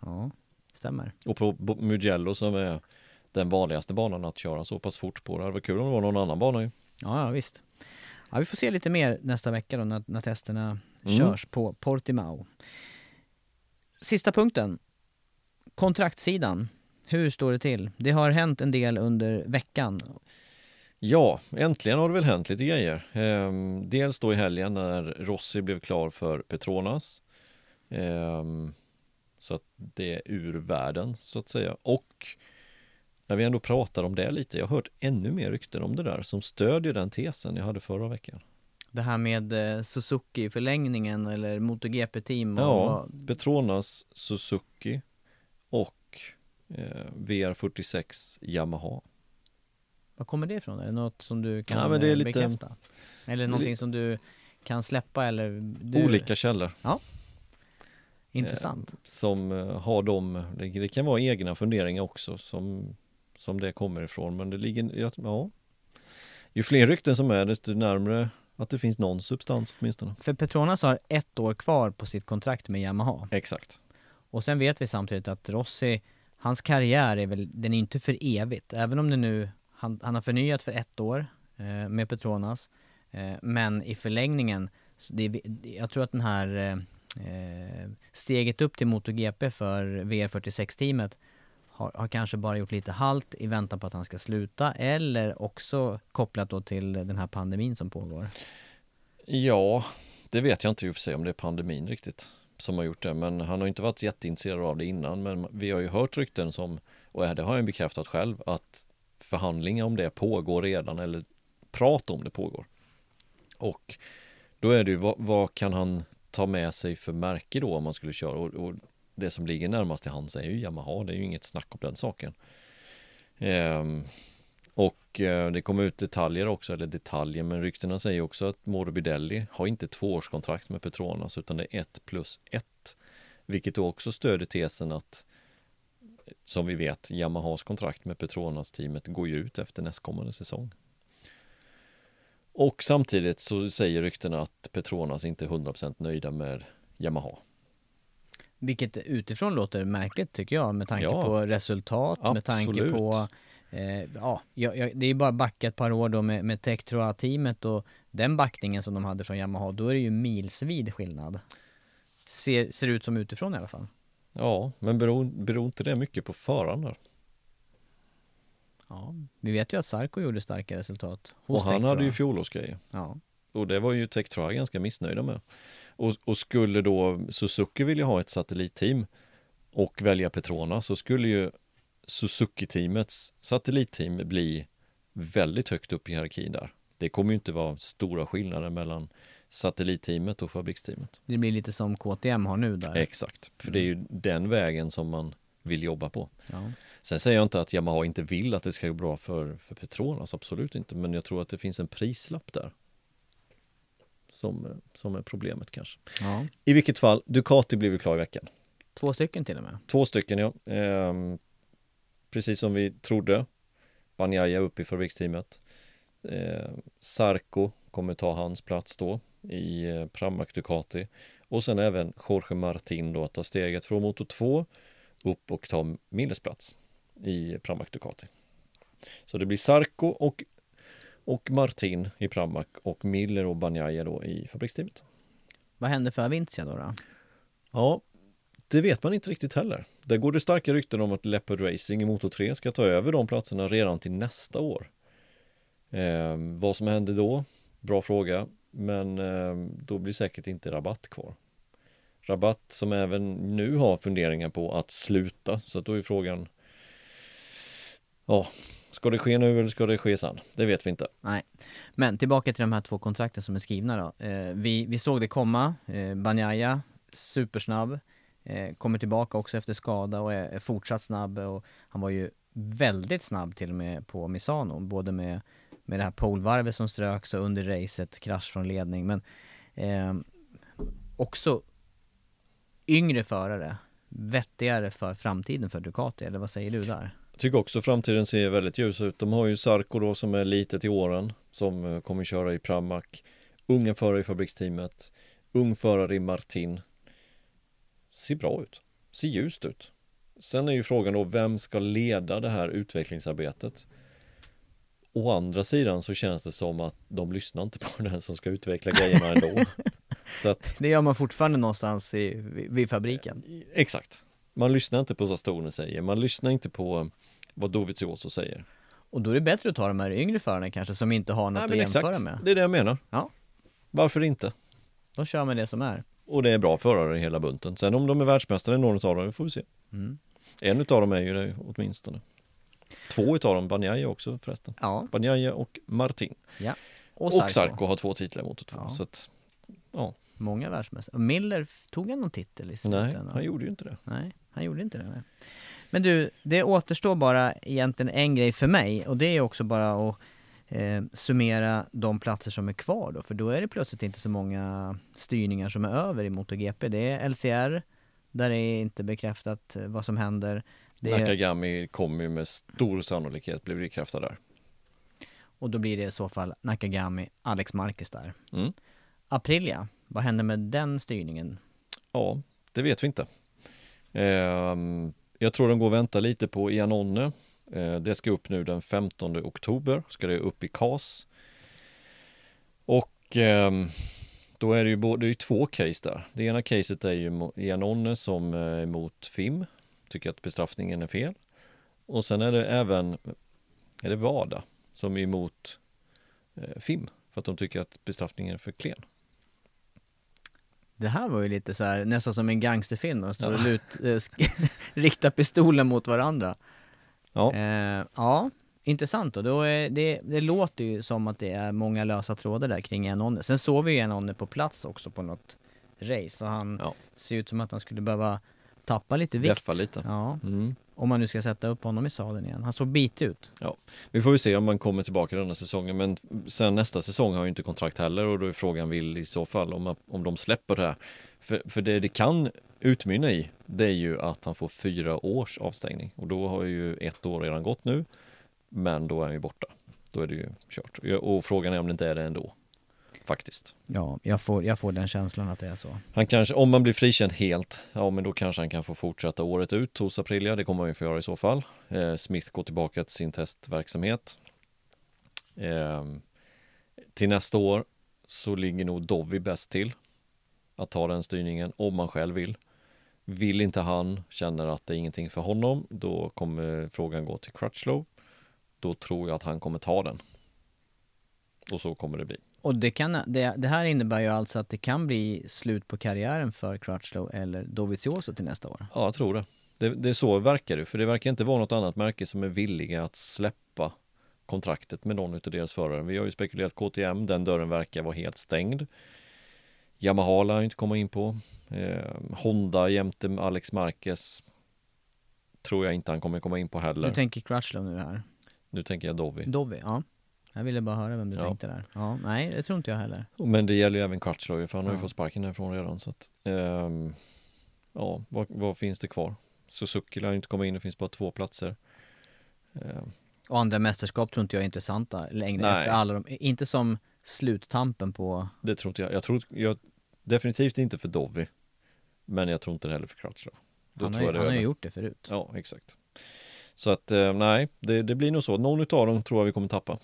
Ja, stämmer. Och på Mugello som är den vanligaste banan att köra så pass fort på. Det hade varit kul om det var någon annan bana ju. Ja, ja visst. Ja, vi får se lite mer nästa vecka då när, när testerna Mm. körs på Portimao. Sista punkten. Kontraktsidan. Hur står det till? Det har hänt en del under veckan. Ja, äntligen har det väl hänt lite grejer. Ehm, dels då i helgen när Rossi blev klar för Petronas. Ehm, så att det är ur världen så att säga. Och när vi ändå pratar om det lite, jag har hört ännu mer rykten om det där som stödjer den tesen jag hade förra veckan. Det här med eh, Suzuki i förlängningen eller MotoGP-team och Ja, Petronas, Suzuki och eh, VR46 Yamaha. Var kommer det ifrån? Är det något som du kan Ja, men det är eh, lite- bekräfta? Eller någonting som du kan släppa eller? Du... Olika källor. Intressant. som eh, har de, det, det kan vara egna funderingar också som, som det kommer ifrån men det ligger, ja, ja. Ju fler rykten som är desto närmare att det finns någon substans åtminstone. För Petronas har ett år kvar på sitt kontrakt med Yamaha. Exakt. Och sen vet vi samtidigt att Rossi, hans karriär är väl, den är inte för evigt. Även om det nu, han, han har förnyat för ett år eh, med Petronas. Eh, men i förlängningen, det, jag tror att den här eh, eh, Eh, steget upp till MotoGP för VR46-teamet har, har kanske bara gjort lite halt i väntan på att han ska sluta eller också kopplat då till den här pandemin som pågår. Ja, det vet jag inte i och för sig om det är pandemin riktigt som har gjort det men han har inte varit jätteintresserad av det innan men vi har ju hört rykten som och det har han bekräftat själv att förhandlingar om det pågår redan eller prat om det pågår. Och då är det ju vad, vad kan han ta med sig för märke då om man skulle köra och, och det som ligger närmast till hands är ju Yamaha, det är ju inget snack om den saken. Ehm, och eh, det kommer ut detaljer också, eller detaljer, men ryktena säger också att Morbidelli har inte tvåårskontrakt med Petronas utan det är ett plus ett. Vilket då också stöder tesen att som vi vet, Yamahas kontrakt med Petronas-teamet går ju ut efter nästkommande säsong. Och samtidigt så säger ryktena att Petronas inte är 100% nöjda med Yamaha. Vilket utifrån låter märkligt tycker jag med tanke Ja. på resultat, med tanke Absolut. på eh, Ja, jag, det är ju bara backa ett par år då med, med Tektroa-teamet och den backningen som de hade från Yamaha, då är det ju milsvid skillnad. ser, ser ut som utifrån i alla fall. Ja, men beror, beror inte det mycket på förarna? Ja, vi vet ju att Sarko gjorde starka resultat hos Och han hade ju fjolårsgrejer. Ja, Och det var ju Tektra ganska missnöjda med. Och, och skulle då Suzuki vilja ha ett satellitteam och välja Petronas så skulle ju Suzuki-teamets satellitteam bli väldigt högt upp i hierarkin där. Det kommer ju inte vara stora skillnader mellan satellitteamet och fabriksteamet. det blir lite som KTM har nu där. Exakt, för det är ju den vägen som man vill jobba på. Ja. Sen säger jag inte att Yamaha inte vill att det ska gå bra för, för Petronas, absolut inte, men jag tror att det finns en prislapp där. Som, som är problemet kanske. ja. I vilket fall, Ducati blev ju klar i veckan. Två stycken till och med. Två stycken ja. Ehm, precis som vi trodde. Banjaya upp i fabriksteamet. Ehm, Sarko kommer ta hans plats då i eh, Pramac Ducati. Och sen även Jorge Martin då att ta steget från motor 2 upp och ta Milles plats i Pramac Ducati. Så det blir Sarko och, och Martin i Pramac och Miller och Banjaya då i fabriksteamet. Vad hände för Avintia då? då? Ja, det vet man inte riktigt heller. Där går det starka rykten om att Leopard Racing i Motor 3 ska ta över de platserna redan till nästa år. Eh, vad som händer då? Bra fråga, men eh, då blir säkert inte Rabatt kvar. Rabatt som även nu har funderingar på att sluta, så att då är frågan Ja, ska det ske nu eller ska det ske sen? Det vet vi inte. Nej. Men tillbaka till de här två kontrakten som är skrivna då. Eh, vi, vi såg det komma. Eh, Banjaya, supersnabb. Eh, kommer tillbaka också efter skada och är, är fortsatt snabb. Och han var ju väldigt snabb till och med på Misano. Både med, med det här polvarvet som ströks och under racet, krasch från ledning. Men eh, också yngre förare. Vettigare för framtiden för Ducati, eller vad säger du där? tycker också framtiden ser väldigt ljus ut. De har ju Sarko då som är lite till åren som eh, kommer köra i Pramac. Unga förare i fabriksteamet. Ung förare i Martin. Ser bra ut. Ser ljust ut. Sen är ju frågan då vem ska leda det här utvecklingsarbetet? Å andra sidan så känns det som att de lyssnar inte på den som ska utveckla grejerna ändå. [LAUGHS] Så att, Det gör man fortfarande någonstans i, vid, fabriken. exakt. Man lyssnar inte på vad Stoner säger. Man lyssnar inte på vad Dovizioso säger. Och då är det bättre att ta de här yngre förarna kanske som inte har något Nej, att men jämföra exakt. med. Det är det jag menar. Ja. Varför inte? De kör med det som är. Och det är bra förare i hela bunten. Sen om de är världsmästare någon av dem, det får vi se. Mm. En utav dem är ju det åtminstone. Två utav dem, Banjaya också förresten. Ja, Banjaya och Martin. ja. Och Och Sarko, Sarko. har två titlar mot två. Ja. Så att, ja, Många världsmästare. Miller, tog han någon titel i nej, slutändan? han gjorde ju inte det. Nej, han gjorde inte det. Nej. Men du, det återstår bara egentligen en grej för mig och det är också bara att eh, summera de platser som är kvar då, för då är det plötsligt inte så många styrningar som är över i MotoGP. Det är LCR, där är inte bekräftat eh, vad som händer. Det Nakagami kommer ju med stor sannolikhet bli bekräftad där. och då blir det i så fall Nakagami, Alex Marquez där. Mm. Aprilia, vad händer med den styrningen? Ja, det vet vi inte. Ehm, jag tror de går och väntar lite på Iannone. Eh, det ska upp nu den 15 oktober, ska det upp i CAS. Och ehm, då är det ju både, det är två case där. Det ena caset är ju i Iannone som eh, är emot FIM, tycker att bestraffningen är fel. Och sen är det även, är det VADA som är emot eh, FIM, för att de tycker att bestraffningen är för klen. Det här var ju lite så här, nästan som en gangsterfilm, de står och lut, eh, [LAUGHS] riktar pistolen mot varandra. Ja. Eh, ja, intressant då. då är det, det låter ju som att det är många lösa trådar där kring Enonne. Sen såg vi ju Enonne på plats också på något race och han Ja. ser ut som att han skulle behöva tappa lite vikt. Deffa lite. Ja, Mm om man nu ska sätta upp honom i sadeln igen. Han såg bitig ut. Vi får väl se om man kommer tillbaka denna säsongen men sen nästa säsong har han ju inte kontrakt heller och då är frågan vill i så fall om, om de släpper det här. För, för det det kan utmynna i det är ju att han får fyra års avstängning och då har ju ett år redan gått nu men då är han ju borta. Då är det ju kört. Och frågan är om det inte är det ändå. Faktiskt. Ja, jag får, jag får den känslan att det är så. Han kanske, om man blir frikänd helt, ja men då kanske han kan få fortsätta året ut hos Aprilia, det kommer han ju få göra i så fall. Eh, Smith går tillbaka till sin testverksamhet. Eh, till nästa år så ligger nog Dovi bäst till. att ta den styrningen om man själv vill. Vill inte han, känner att det är ingenting för honom, då kommer frågan gå till Crutchlow. Då tror jag att han kommer ta den. Och så kommer det bli. Och det, kan, det, det här innebär ju alltså att det kan bli slut på karriären för Crutchlow eller Dovizioso till nästa år? Ja, jag tror det. Det, det är så verkar det, för det verkar inte vara något annat märke som är villiga att släppa kontraktet med någon av deras förare. Vi har ju spekulerat KTM, den dörren verkar vara helt stängd. Yamaha lär inte komma in på. Eh, Honda jämte Alex Marquez tror jag inte han kommer komma in på heller. Du tänker Crutchlow nu här? Nu tänker jag Dovi. Dovi, ja. Jag ville bara höra vem du ja. tänkte där. Ja, nej, det tror inte jag heller. Men det gäller ju även Crutchlow, för han har ju fått sparken härifrån redan. Så att, um, ja, vad, vad, finns det kvar? Suzuki lär inte komma in, det finns bara två platser. Um, och andra mästerskap tror inte jag är intressanta längre nej. efter alla de, inte som sluttampen på... Det tror inte jag. Jag tror, jag, definitivt inte för Dovi. Men jag tror inte det heller för Crutchlow. han har, han har ju gjort det förut. Ja, exakt. Så att eh, nej, det, det, blir nog så. Någon utav dem tror jag vi kommer tappa.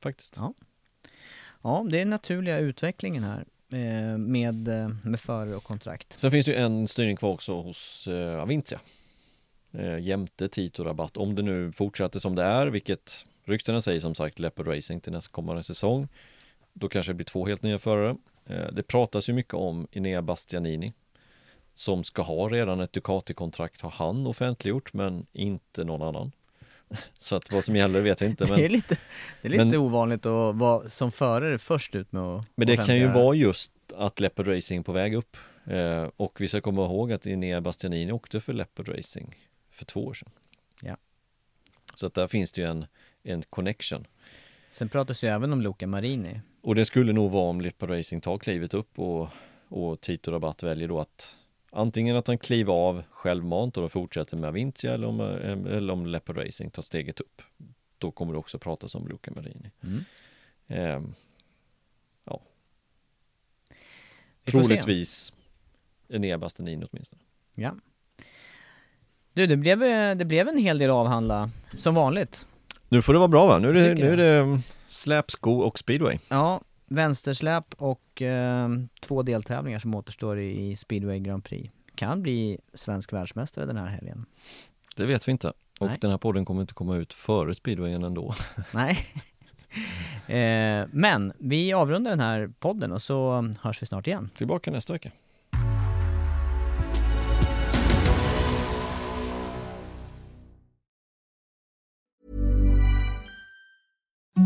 Faktiskt. Ja, ja det är naturliga utvecklingen här eh, med, eh, med förare och kontrakt. Sen finns det ju en styrning kvar också hos eh, Avintia. Eh, jämte Tito-rabatt. Om det nu fortsätter som det är, vilket ryktena säger som sagt Leopard Racing till nästa kommande säsong. Då kanske det blir två helt nya förare. Eh, det pratas ju mycket om Inea Bastianini som ska ha redan ett Ducati-kontrakt har han offentliggjort men inte någon annan. [LAUGHS] Så att vad som gäller vet jag inte. Men, det är lite, det är lite men, ovanligt att vara som förare först ut med att Men det kan ju vara just att Leopard Racing är på väg upp. Eh, och vi ska komma ihåg att Inea Bastianini åkte för Leopard Racing för två år sedan. Ja. Så att där finns det ju en, en connection. Sen pratas ju även om Luca Marini. Och det skulle nog vara om Leopard Racing tar klivet upp och, och Tito Rabatt väljer då att antingen att han kliver av självmant och fortsätter med Avintia eller om, eller om Leopard Racing tar steget upp. Då kommer det också pratas om Luca Marini. Mm. Eh, ja. Troligtvis Enea Bastianini åtminstone. Ja. Du, det blev, det blev en hel del avhandla, som vanligt. Nu får det vara bra va? Nu är det, nu är det släpsko och speedway. Ja, vänstersläp och eh, två deltävlingar som återstår i Speedway Grand Prix. Kan bli svensk världsmästare den här helgen. Det vet vi inte. Och Nej. den här podden kommer inte komma ut före speedwayen ändå. [LAUGHS] Nej. eh, men vi avrundar den här podden och så hörs vi snart igen. Tillbaka nästa vecka.